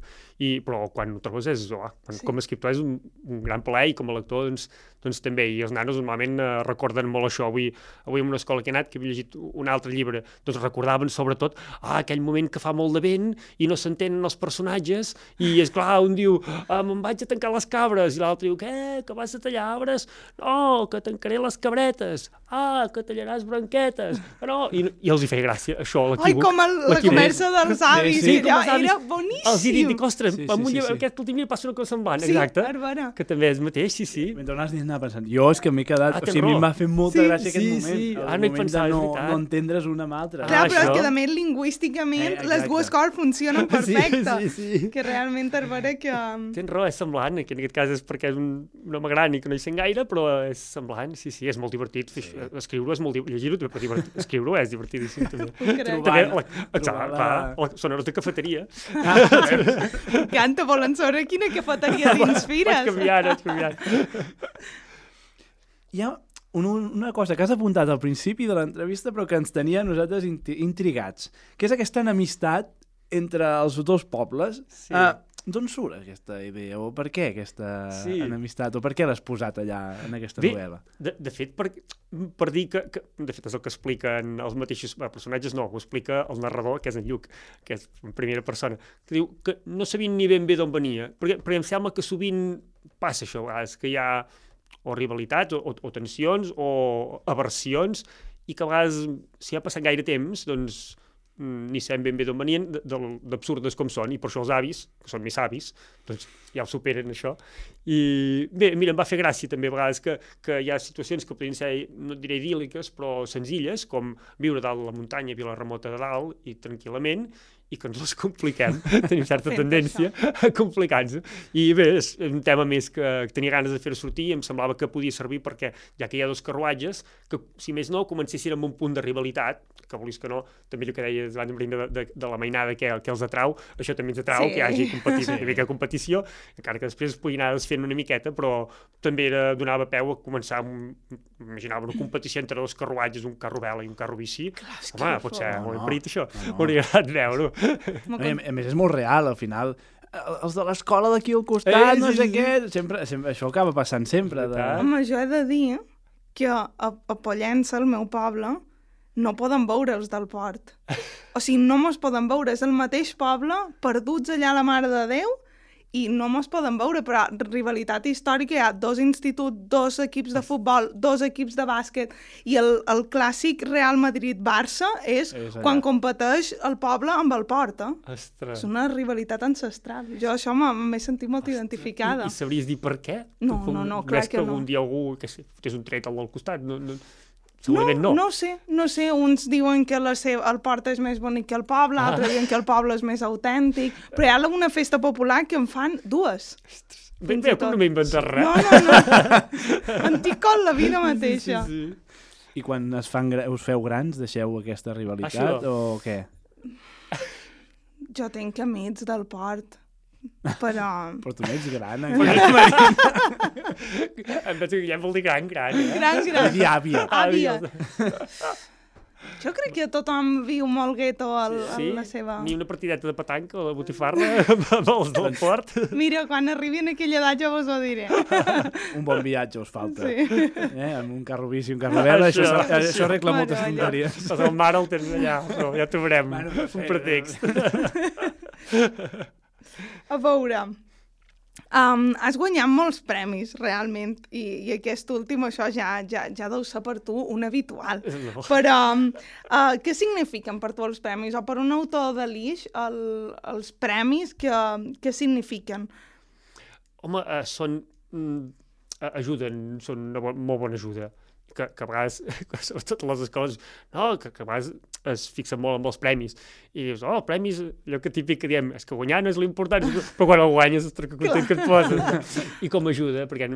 i, però quan ho trobes és, oh, quan, Sí. com a escriptor és un, un gran plaer i com a lector doncs, doncs també, i els nanos normalment eh, recorden molt això. Avui, avui en una escola que he anat, que havia llegit un altre llibre, doncs recordaven sobretot ah, aquell moment que fa molt de vent i no s'entenen els personatges, i és clar, un diu, ah, me'n vaig a tancar les cabres, i l'altre diu, què, que vas a tallar arbres? No, que tancaré les cabretes. ah, que tallaràs branquetes, no, i, i els hi feia gràcia, això, Ai, l'equívoc. com el, la conversa dels avis, Sí, sí, sí, sí, els allò, avis. era Els hi boníssim. dic, dic, ostres, Sí, sí, sí, amb un sí, sí. aquest últim dia passa una cosa semblant, Sí, exacte, Bàrbara. que també és mateix, sí, sí. Mentre anaves dient, anava pensant, jo és que m'he quedat... Ah, o sigui, a mi va fer molta Sí, gràcia aquest sí, moment. sí. el Ah, no hi pensava, és no, veritat. no entendre's un amb l'altre. Clar, Ah, però això. que a més lingüísticament Eh, les dues coses funcionen perfecte. Sí, sí, sí. Que realment Bàrbara que... Tens raó, és semblant, que en aquest cas és perquè és un, un home gran i que no hi sent gaire, però és semblant, sí, sí, és molt divertit. Sí. Escriure-ho és molt divertit, llegir-ho també, però divertit. escriure-ho és divertidíssim també. també, la, exacte, trobar la- clar, la, són hores de cafeteria. Canta, volen saber quina cafeteria Vaig t'inspires. canviant, vaig canviant. Hi ha un, una cosa que has apuntat al principi de l'entrevista però que ens tenia nosaltres intrigats, que és aquesta enemistat entre els dos pobles. Sí. Uh, D'on surt aquesta idea? O per què aquesta Sí. enemistat? O per què l'has posat allà en aquesta Bé, novel·la? De, de fet, per, per dir que, que... De fet, és el que expliquen els mateixos eh, personatges, no, ho explica el narrador, que és en Lluc, que és en primera persona, que diu que no sabien ni ben bé d'on venia, perquè, perquè em sembla que sovint passa això, vegades, que hi ha o rivalitats, o, o, o tensions, o aversions, i que a vegades, si ha passat gaire temps, doncs ni sabem ben bé d'on venien, d'absurdes com són, i per això els avis, que són més avis, doncs ja ho superen això. I bé, mira, em va fer gràcia també a vegades que, que hi ha situacions que podrien ser, no diré idíl·liques, però senzilles, com viure dalt la muntanya, a Vilarremota de dalt, i tranquil·lament, i que ens les compliquem, tenim certa tendència a complicar-nos. I bé, és un tema més que, tenia ganes de fer sortir i em semblava que podia servir perquè, ja que hi ha dos carruatges, que, si més no, comencessin amb un punt de rivalitat, que volis que no, també el que deies abans de, de, de la mainada que, que els atrau, això també ens atrau, Sí. que hi hagi competició, Sí. una mica competició, encara que després es pugui anar desfent una miqueta, però també era, donava peu a començar, un, imaginava una competició entre dos carruatges, un carro vela i un carro bici. que Home, potser fort. molt No, emperit, això. no, no. M'hauria agradat veure-ho. I a, a més, és molt real, al final. El- Els de l'escola d'aquí al costat, Eh, no sí, sé sí, què... Sempre, sempre, això acaba passant sempre. De... Home, jo he de dir que a, a Pollença, el meu poble, no poden veure els del port. O sigui, no mos poden veure. És el mateix poble, perduts allà a la Mare de Déu, i no mos poden veure, però rivalitat històrica hi ha dos instituts, dos equips de futbol, dos equips de bàsquet, i el, el clàssic Real Madrid-Barça és, És allà. quan competeix el poble amb el port, eh? Ostres. És una rivalitat ancestral. Jo això m'he sentit molt identificada. I, I sabries dir per què? No, no, no, clar ves que que no. un dia algú que fotés un tret al costat? No, No, segurament no. no sé, no sé, uns diuen que la seva, el port és més bonic que el poble, Ah. altres diuen que el poble és més autèntic, però hi ha una festa popular que en fan dues. Ben bé, no m'he inventat res. No, no, no. En ticol la vida mateixa. Sí, sí. I quan es fan, us feu grans, deixeu aquesta rivalitat Això. o què? Jo tenc amics del port, però... Però tu no ets gran, eh? Em penso que ja vol dir gran, gran. Eh? Gran, gran. Dir àvia. Àvia. Jo crec que tothom viu molt gueto al, Sí? a la seva... Ni una partideta de petanca o de botifarra amb els del port. Mira, quan arribi en aquella edat jo vos ho diré. Un bon viatge us falta. Sí. Eh? Amb un carro bici i un carro vela, això, Això, això, això arregla Bueno, moltes tonteries. Pas el mar el tens allà, però ja t'ho veurem. Bueno, un eh, pretext. A veure, um, has guanyat molts premis, realment, i, i aquest últim, això ja, ja, ja deu ser per tu un habitual. No. Però uh, què signifiquen per tu els premis? O per un autor de l'Ix, el, els premis, què, què signifiquen? Home, eh, són... mm, ajuden, són una bo molt bona ajuda. Que, que a vegades, sobretot a les escoles, no, que, que a vegades es fixen molt amb els premis. I dius, oh, premis, allò que típic que diem, és que guanyar no és l'important, però quan el guanyes, ostres, que content que et poses. I com ajuda, perquè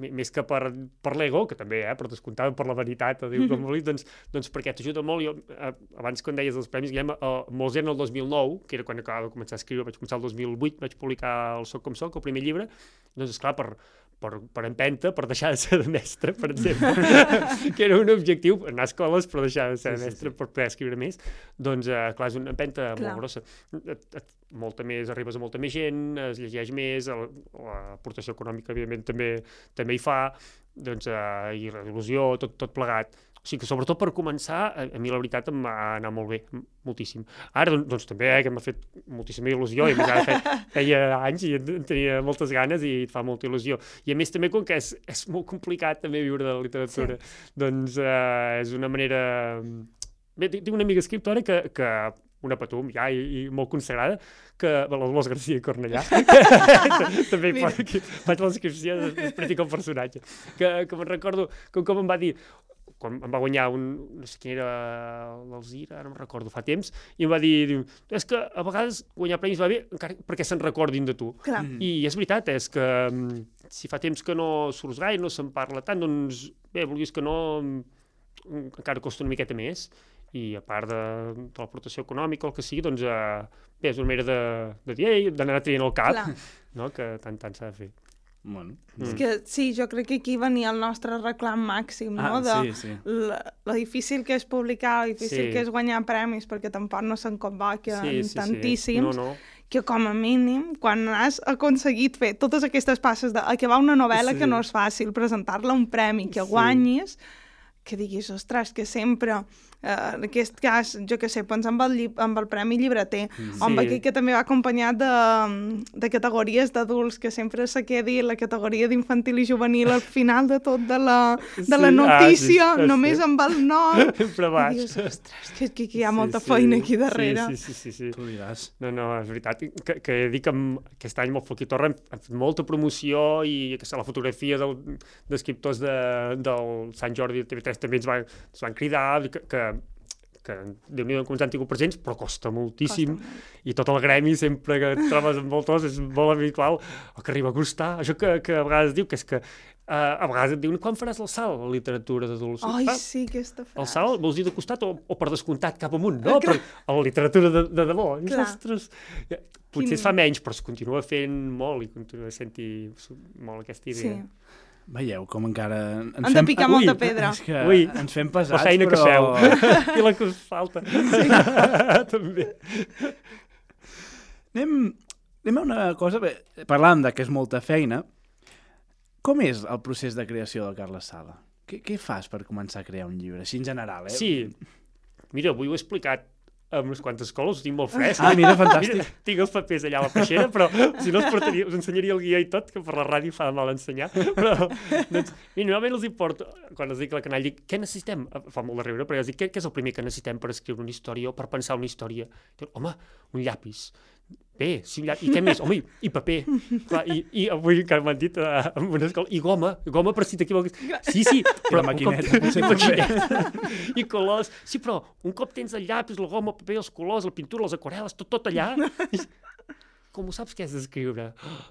més que per, per l'ego, que també, eh, per descomptar, per la veritat, diu com vulguis, doncs, doncs perquè t'ajuda molt. Jo, eh, abans, quan deies els premis, Guillem, eh, molts eren el 2009, que era quan acabava de començar a escriure, vaig començar el 2008, vaig publicar el Soc com soc, el primer llibre, doncs, esclar, per, per, per empenta, per deixar de ser de mestre, per exemple, que era un objectiu, anar a escoles però deixar de ser Sí, de sí, mestre per poder escriure més, doncs, eh, clar, és una empenta Clar. molt grossa. Et, et, molta més, arribes a molta més gent, es llegeix més, l'aportació econòmica, evidentment, també també hi fa, doncs, eh, i la il·lusió, tot, tot plegat. O sigui que, sobretot per començar, a, a mi la veritat em va anar molt bé, moltíssim. Ara, doncs, doncs també, eh, que m'ha fet moltíssima il·lusió, i a més ara feia, feia anys i en tenia moltes ganes i et fa molta il·lusió. I a més també, com que és, és molt complicat també viure de la literatura, sí. doncs eh, és una manera... Bé, tinc una amiga escriptora que, que una patum ja i, i molt consagrada, que la Dolors García i Cornellà, també hi faig la descripció, després dic el personatge, que, que me'n recordo com, com em va dir, quan em va guanyar un, no sé quin era l'Alzira, ara no recordo, fa temps, i em va dir, diu, és que a vegades guanyar premis va bé encara perquè se'n recordin de tu. Clar. I és veritat, és que mm, si fa temps que no surts gaire, no se'n parla tant, doncs bé, vulguis que no, mm, encara costa una miqueta més i a part de, de l'aportació econòmica o el que sigui, doncs eh, bé, és una manera de, de dir, ei, d'anar traient el cap, Clar. no? que tant tant s'ha de fer. Bueno. És que sí, jo crec que aquí venia el nostre reclam màxim, no? Ah, de sí, sí. La, la difícil que és publicar, la difícil Sí. que és guanyar premis, perquè tampoc no se'n convoquen Sí, sí, sí. tantíssims, No, no. que com a mínim, quan has aconseguit fer totes aquestes passes de acabar una novel·la Sí. que no és fàcil, presentar-la a un premi, que Sí. guanyis, que diguis, ostres, que sempre, eh, en aquest cas, jo que sé, pensa amb el, llib amb el Premi Llibreter, o amb Sí. aquell que també va acompanyat de, de categories d'adults, que sempre se quedi la categoria d'infantil i juvenil al final de tot de la, de Sí, la ah, notícia, sí, sí, només sí. amb el nom. Sempre I baix. dius, ostres, que, que, que hi ha Sí, molta sí. feina aquí darrere. Sí, sí, sí, sí, sí. Tu diràs. No, no, és veritat que, que dic que aquest any amb el Foqui Torra hem hem fet molta promoció i que la fotografia d'escriptors de, del Sant Jordi de TV3 també ens, va, ens van cridar que, que, que déu-n'hi-do com ens han tingut presents, però costa moltíssim Costa i tot el gremi sempre que et trobes amb voltors és molt habitual el que arriba a costar, això que, que a vegades diu que és que uh, a vegades et diuen quan faràs el salt a la literatura d'adults? Ai, Ah, sí, aquesta frase. el salt vols dir de costat o, o per descomptat cap amunt, no? Però a la literatura de, de debò. I Clar. Ostres, ja, potser Quin- es fa menys, però es continua fent molt i continua sent-hi molt aquesta Sí. Veieu com encara... Ens Han de picar Ui, molta pedra. És que Ui, ens fem La pesats, feina però... que feu i la que us falta. També. Anem, anem a una cosa... Bé, parlàvem de que és molta feina. Com és el procés de creació del Carles Sala? Què, què fas per començar a crear un llibre? Així en general, eh? Sí, mira, avui ho he explicat amb unes quantes escoles, ho tinc molt fresc. Ah, mira, fantàstic. Mira, tinc els papers allà a la peixera, però si no us, portaria, us ensenyaria el guió i tot, que per la ràdio fa mal ensenyar. Però, doncs, mira, normalment els importa, quan els dic a la canalla, dic, què necessitem? Eh, Fa molt de riure, però jo els dic, què, què és el primer que necessitem per escriure una història o per pensar una història? Diu, home, un llapis. Bé, sí. I què més? Home, i, i paper. Clar, i, I avui encara m'han dit uh, en una escola, i goma, goma per si t'equivoques. Sí, sí, però la un cop- maquineta, potser i maquineta. I colors. Sí, però un cop tens el llapis, la goma, el paper, els colors, la pintura, les aquarel·les, tot, tot allà, i- com ho saps què has d'escriure?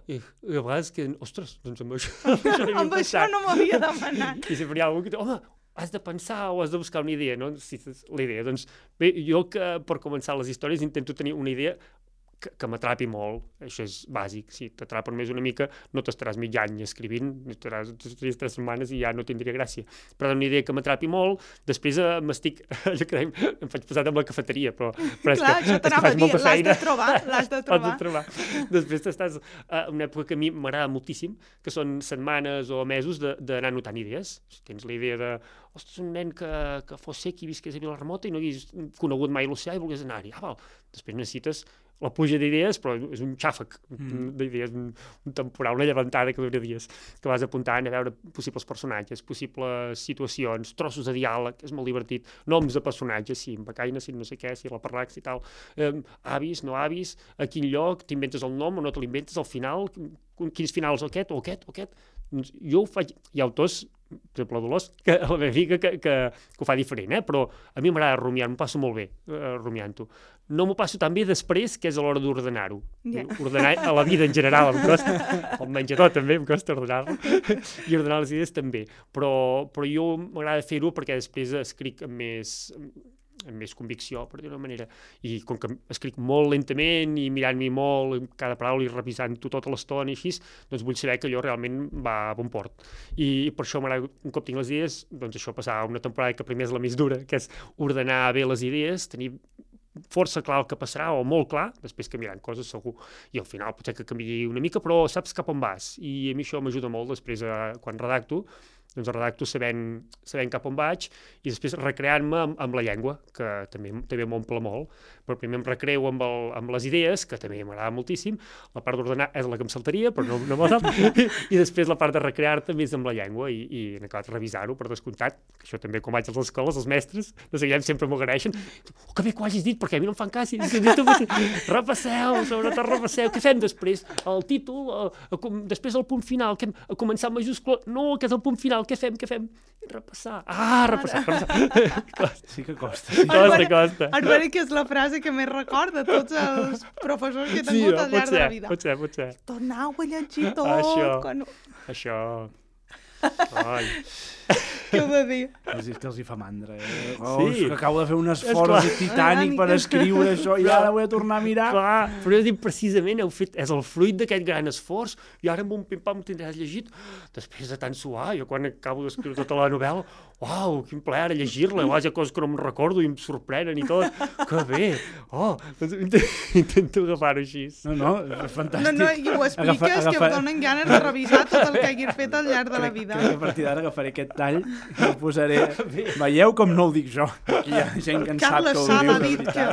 I, I a vegades que, ostres, doncs amb això, amb això, Amb això no m'havia demanat. I sempre hi ha algú que diu, home, has de pensar o has de buscar una idea, no? Si la idea, doncs, bé, jo que per començar les històries intento tenir una idea que, que m'atrapi molt, això és bàsic, si t'atrapa només una mica no t'estaràs mig any escrivint, estaràs tres, tres setmanes i ja no tindria gràcia. Però una idea que m'atrapi molt, després eh, m'estic, que dèiem, em faig pesat amb la cafeteria, però, però és Clar, que, és que faig dir, molta l'has de feina. trobar, l'has de trobar. de trobar. Després t'estàs a una època que a mi m'agrada moltíssim, que són setmanes o mesos de- d'anar anotant idees. Si tens la idea de, ostres, un nen que, que fos sec i visqués a Vilarremota i no hagués conegut mai l'oceà i volgués anar-hi. Ah, val. Després necessites la pluja d'idees, però és un xàfec mm. d'idees, un, un temporal, una llevantada que dura dies, que vas apuntant a veure possibles personatges, possibles situacions, trossos de diàleg, és molt divertit, noms de personatges, si en becaina, si no sé què, si la parrax i tal, eh, avis, no avis, a quin lloc, t'inventes el nom o no te l'inventes, al final, quin- quins finals, o aquest, o aquest, o aquest. Doncs jo ho faig, hi ha autors, exemple, Dolors, que a la meva figa que, que, que ho fa diferent, eh? però a mi m'agrada rumiar, m'ho passo molt bé eh, rumiant-ho. No m'ho passo tan bé després, que és a l'hora d'ordenar-ho. Ja. Ordenar a la vida en general em costa, al menjador també em costa ordenar-lo, i ordenar les idees també. Però, però jo m'agrada fer-ho perquè després escric amb més, amb més convicció, per dir-ho manera. I com que escric molt lentament i mirant-m'hi molt cada paraula i revisant-ho tota l'estona i així, doncs vull saber que allò realment va a bon port. I per això m'agrada, un cop tinc les idees, doncs això passar una temporada que primer és la més dura, que és ordenar bé les idees, tenir força clar el que passarà, o molt clar, després canviaran coses segur, i al final potser que canviï una mica, però saps cap on vas, i a mi això m'ajuda molt després, a, quan redacto, doncs redacto sabent, sabent cap on vaig i després recreant-me amb, amb la llengua, que també també m'omple molt. Però primer em recreo amb, el, amb les idees, que també m'agrada moltíssim. La part d'ordenar és la que em saltaria, però no, no me sap. I després la part de recrear-te més amb la llengua i, i en acabat revisar-ho, per descomptat. Que això també, quan vaig a les escoles, els mestres, no sé, sempre m'ho agraeixen. Oh, que bé que ho hagis dit, perquè a mi no em fan cas. I dic, repasseu, sobretot repasseu. Què fem després? El títol, el, el, després el punt final, que hem, a començar amb majúscula. No, que és el punt final què fem, què fem? Repassar. Ah, repassar, repassar. sí que costa. Sí. Costa, costa. Arberi, que és la frase que més recorda tots els professors que he tingut sí, al llarg ser, de la vida. Pot ser, pot ser. Tornau a llegir tot. Això, quan... això. Ai. Ho de dir? És que els hi fa mandra, eh? Oh, Sí. que acabo de fer un esforç titànic per escriure això i ara vull a tornar a mirar. Clar, però jo dic precisament, heu fet, és el fruit d'aquest gran esforç, i ara amb un pim-pam ho tindràs llegit. Després de tant suar, jo quan acabo d'escriure tota la novel·la, uau, quin plaer ara llegir-la, hi ha coses que no em recordo i em sorprenen i tot. Que bé! Oh, doncs intento, agafar-ho així. No, no, és fantàstic. No, no, i ho expliques Agafa- que agafa- em donen ganes de revisar tot el que hagis fet al llarg de la vida. Crec que a partir d'ara agafaré aquest tall el posaré... Veieu com no ho dic jo. Aquí hi ha gent que en sap Carles que ho Sala diu ha de dit que...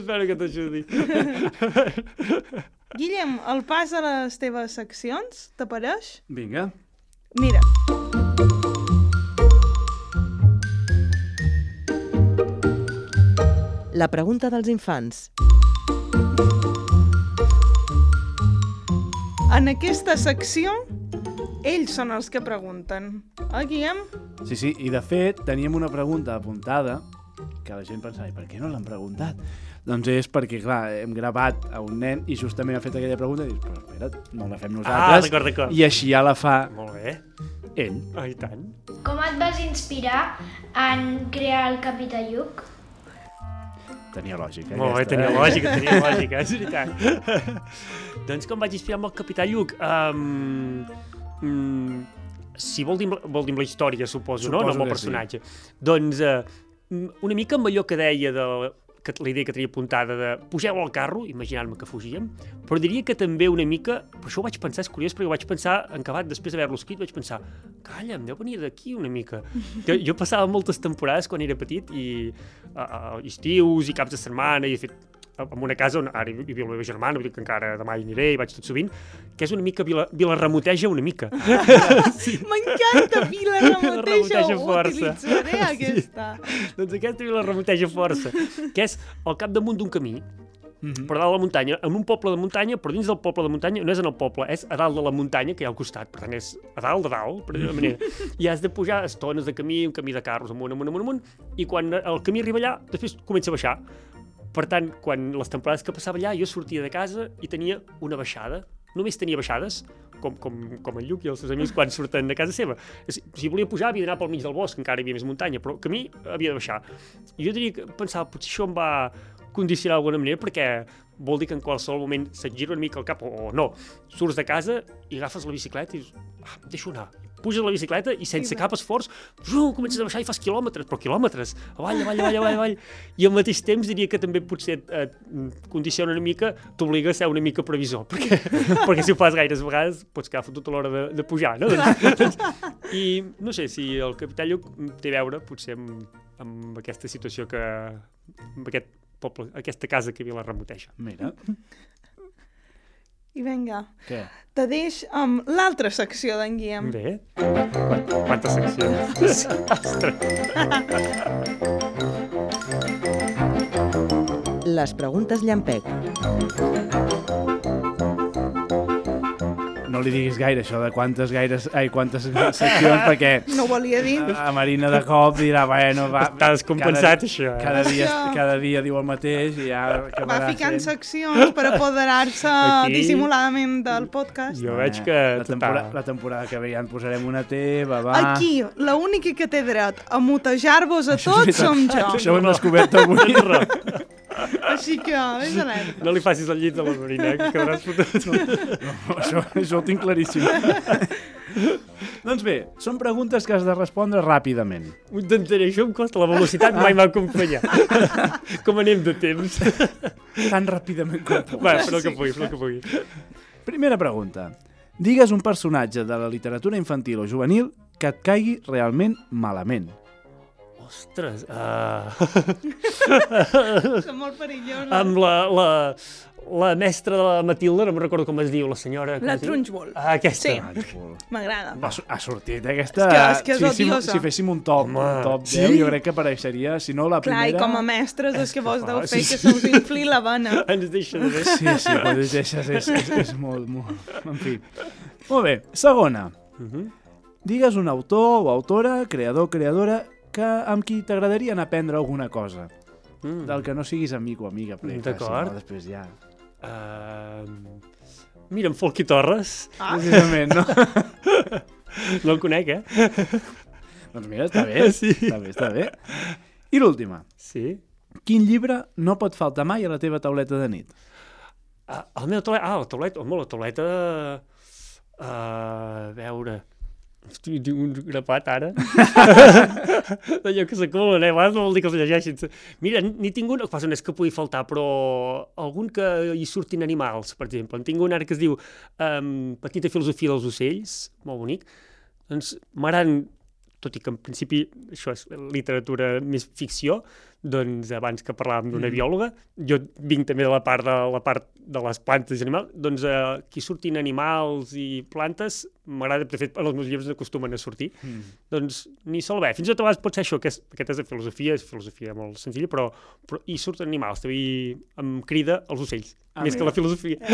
Espero que t'ajudi. Guillem, el pas a les teves seccions, t'apareix? Vinga. Mira, La pregunta dels infants. en aquesta secció, ells són els que pregunten. Eh, Guillem? Sí, sí, i de fet teníem una pregunta apuntada que la gent pensava, i per què no l'han preguntat? Doncs és perquè, clar, hem gravat a un nen i justament ha fet aquella pregunta i dius, però espera't, no la fem Ah, nosaltres. d'acord, d'acord. I així ja la fa Molt bé. ell. Ah, i tant. Com et vas inspirar en crear el Capità Lluc? Tenia lògica, Molt bé, aquesta. tenia eh? lògica, tenia lògica, és veritat. doncs com vaig inspirar amb el Capità Lluc? Um, um, si vol dir, vol dir amb la història, suposo, no? Suposo No amb el que personatge. Doncs uh, una mica amb allò que deia de que la idea que tenia apuntada de pugeu al carro, imaginant-me que fugíem, però diria que també una mica, però això ho vaig pensar, és curiós, perquè ho vaig pensar, en acabat, després d'haver-lo escrit, vaig pensar, calla, em deu venir d'aquí una mica. Jo, jo passava moltes temporades quan era petit i a, a, estius i caps de setmana i de fet en una casa on ara hi viu la meva germana, vull dir que encara demà hi aniré i vaig tot sovint, que és una mica vila, vila remoteja una mica. M'encanta, Vila Remoteja, Remoteja ho força. utilitzaré aquesta. doncs aquesta vila remoteja força, que és al capdamunt d'un camí, Mhm. per dalt de la muntanya, en un poble de muntanya, però dins del poble de muntanya no és en el poble, és a dalt de la muntanya que hi ha al costat, per tant és a dalt de dalt, per dir-ho manera. I has de pujar estones de camí, un camí de carros amunt, amunt, amunt, amunt, i quan el camí arriba allà, després comença a baixar. Per tant, quan les temporades que passava allà, jo sortia de casa i tenia una baixada. Només tenia baixades, com, com, com en Lluc i els seus amics quan surten de casa seva. Si, volia pujar havia d'anar pel mig del bosc, encara hi havia més muntanya, però camí havia de baixar. I jo diria que pensava, potser això em va condicionar d'alguna manera perquè vol dir que en qualsevol moment se't gira una mica el cap o, o no. Surts de casa i agafes la bicicleta i dius, ah, deixo anar. Puges a la bicicleta i sense cap esforç uf, comences a baixar i fas quilòmetres, però quilòmetres, avall, avall, avall, avall, avall. I al mateix temps diria que també potser et, et condiciona una mica, t'obliga a ser una mica previsor, perquè, perquè si ho fas gaires vegades pots quedar fotut a l'hora de, de pujar, no? Doncs, I no sé, si el Capità Lluc té a veure potser amb, amb aquesta situació que... amb aquest poble, aquesta casa que Vila remoteja. Mira, I vinga, què? te deix amb l'altra secció d'en Guillem. Bé. Quantes seccions. Ostres. Les preguntes llampec. No li diguis gaire això de quantes gaires... Ai, quantes seccions, perquè No volia dir. a Marina de cop dirà, bueno, va... Està descompensat, això, eh? Cada dia, Això. cada dia diu el mateix i ja Va ficant sent... seccions per apoderar-se Aquí. dissimuladament del podcast. Jo veig que... La temporada, total. la temporada que ve ja en posarem una teva, va... Aquí, l'única que té dret a mutejar-vos a tots som jo. Això ho hem descobert avui. Així que, vés alerta. No li facis el llit de la Marina, eh, que quedaràs fotut. No, això, això ho tinc claríssim. Doncs bé, són preguntes que has de respondre ràpidament. Ho intentaré, això em costa, la velocitat mai m'ha acompanyat. Com anem de temps? Tan ràpidament com puc. Va, però el que pugui, però el que pugui. Primera pregunta. Digues un personatge de la literatura infantil o juvenil que et caigui realment malament. Ostres, uh... Són molt perillosos. amb la, la, la mestra de la Matilda, no me'n recordo com es diu, la senyora... La? Trunchbull. Ah, aquesta. Sí. M'agrada. Ha, ha sortit aquesta... És que- és que és si, si, odiosa. si féssim un top, Home, un top 10, sí? jo crec que apareixeria, si no la Clar, i primera... com a mestres és que vos deu fer sí, que sí. se us infli la vena. Ens deixa de ver. Sí, sí, però és, és, és, és, és molt, molt... En fi. Molt bé, segona. Mhm. Digues un autor o autora, creador, creadora, que amb qui t'agradaria anar a aprendre alguna cosa. Mm. Del que no siguis amic o amiga, si D'acord. no, després ja... Uh, mira, en Folqui Torres. Ah, Precisament, no? No el conec, eh? doncs mira, està bé, Sí. està bé, està bé. I l'última. Sí. Quin llibre no pot faltar mai a la teva tauleta de nit? Uh, el meu tauleta... Ah, la tauleta... Home, la tauleta... Uh, a veure... Hosti, un grapat ara. D'allò que s'acumulen, eh? A vegades no vol dir que els llegeixin. Mira, n'hi tinc passa no és que pugui faltar, però algun que hi surtin animals, per exemple. En tinc un ara que es diu um, Petita filosofia dels ocells, molt bonic. Doncs m'agraden tot i que en principi això és literatura més ficció, doncs abans que parlàvem d'una Mm. biòloga, jo vinc també de la part de, la part de les plantes i animals, doncs eh, aquí surtin animals i plantes, m'agrada, de fet, en els meus llibres acostumen a sortir, Mm. doncs ni sol bé. Fins i tot a vegades pot ser això, que és, aquest és de filosofia, és filosofia molt senzilla, però, però hi surten animals, també hi- em crida els ocells, Ah, més que mira. la filosofia.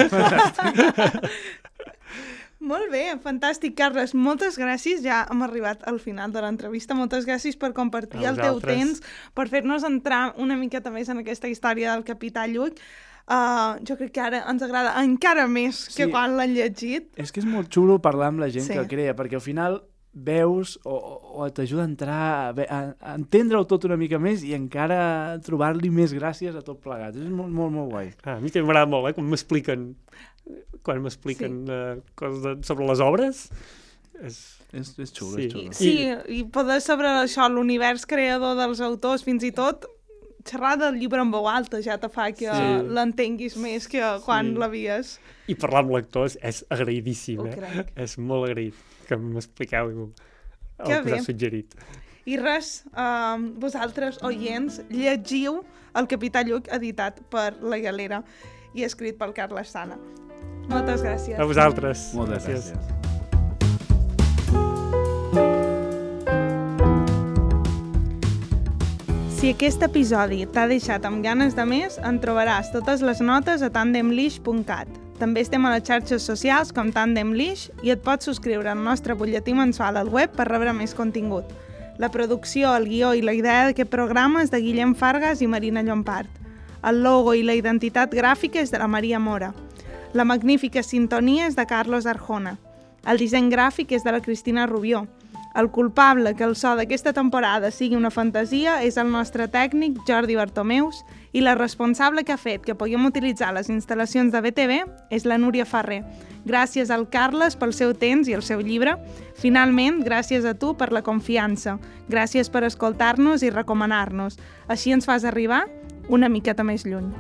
Molt bé, fantàstic, Carles. Moltes gràcies. Ja hem arribat al final de l'entrevista. Moltes gràcies per compartir el teu temps, per fer-nos entrar una miqueta més en aquesta història del Capità Lluc. Uh, jo crec que ara ens agrada encara més Sí. que quan l'han llegit. És que és molt xulo parlar amb la gent Sí. que crea, perquè al final veus o, o t'ajuda a entrar, a, a, a entendre-ho tot una mica més i encara trobar-li més gràcies a tot plegat. És molt, molt, molt guai. Ah, a mi també m'agrada molt, eh, quan m'expliquen quan m'expliquen uh, coses de, sobre les obres. És... És, és xulo, Sí. és xulo. Sí, i poder saber això, l'univers creador dels autors, fins i tot xerrar del llibre en veu alta ja te fa que Sí. l'entenguis més que quan Sí. l'havies... I parlar amb lectors és agraïdíssim, Ho eh? crec. És molt agraït que m'expliqueu el Que que m'ha suggerit. I res, uh, vosaltres, oients, llegiu El Capità Lluc, editat per La Galera i escrit pel Carles Sana. Moltes gràcies. A vosaltres. Moltes gràcies. Si aquest episodi t'ha deixat amb ganes de més, en trobaràs totes les notes a tandemlish.cat. També estem a les xarxes socials com Tandemlish i et pots subscriure al nostre butlletí mensual al web per rebre més contingut. La producció, el guió i la idea d'aquest programa és de Guillem Fargas i Marina Llompart. El logo i la identitat gràfica és de la Maria Mora. La magnífica sintonia és de Carlos Arjona. El disseny gràfic és de la Cristina Rubió. El culpable que el so d'aquesta temporada sigui una fantasia és el nostre tècnic Jordi Bartomeus i la responsable que ha fet que puguem utilitzar les instal·lacions de BTV és la Núria Ferrer. Gràcies al Carles pel seu temps i el seu llibre. Finalment, gràcies a tu per la confiança. Gràcies per escoltar-nos i recomanar-nos. Així ens fas arribar una miqueta més lluny.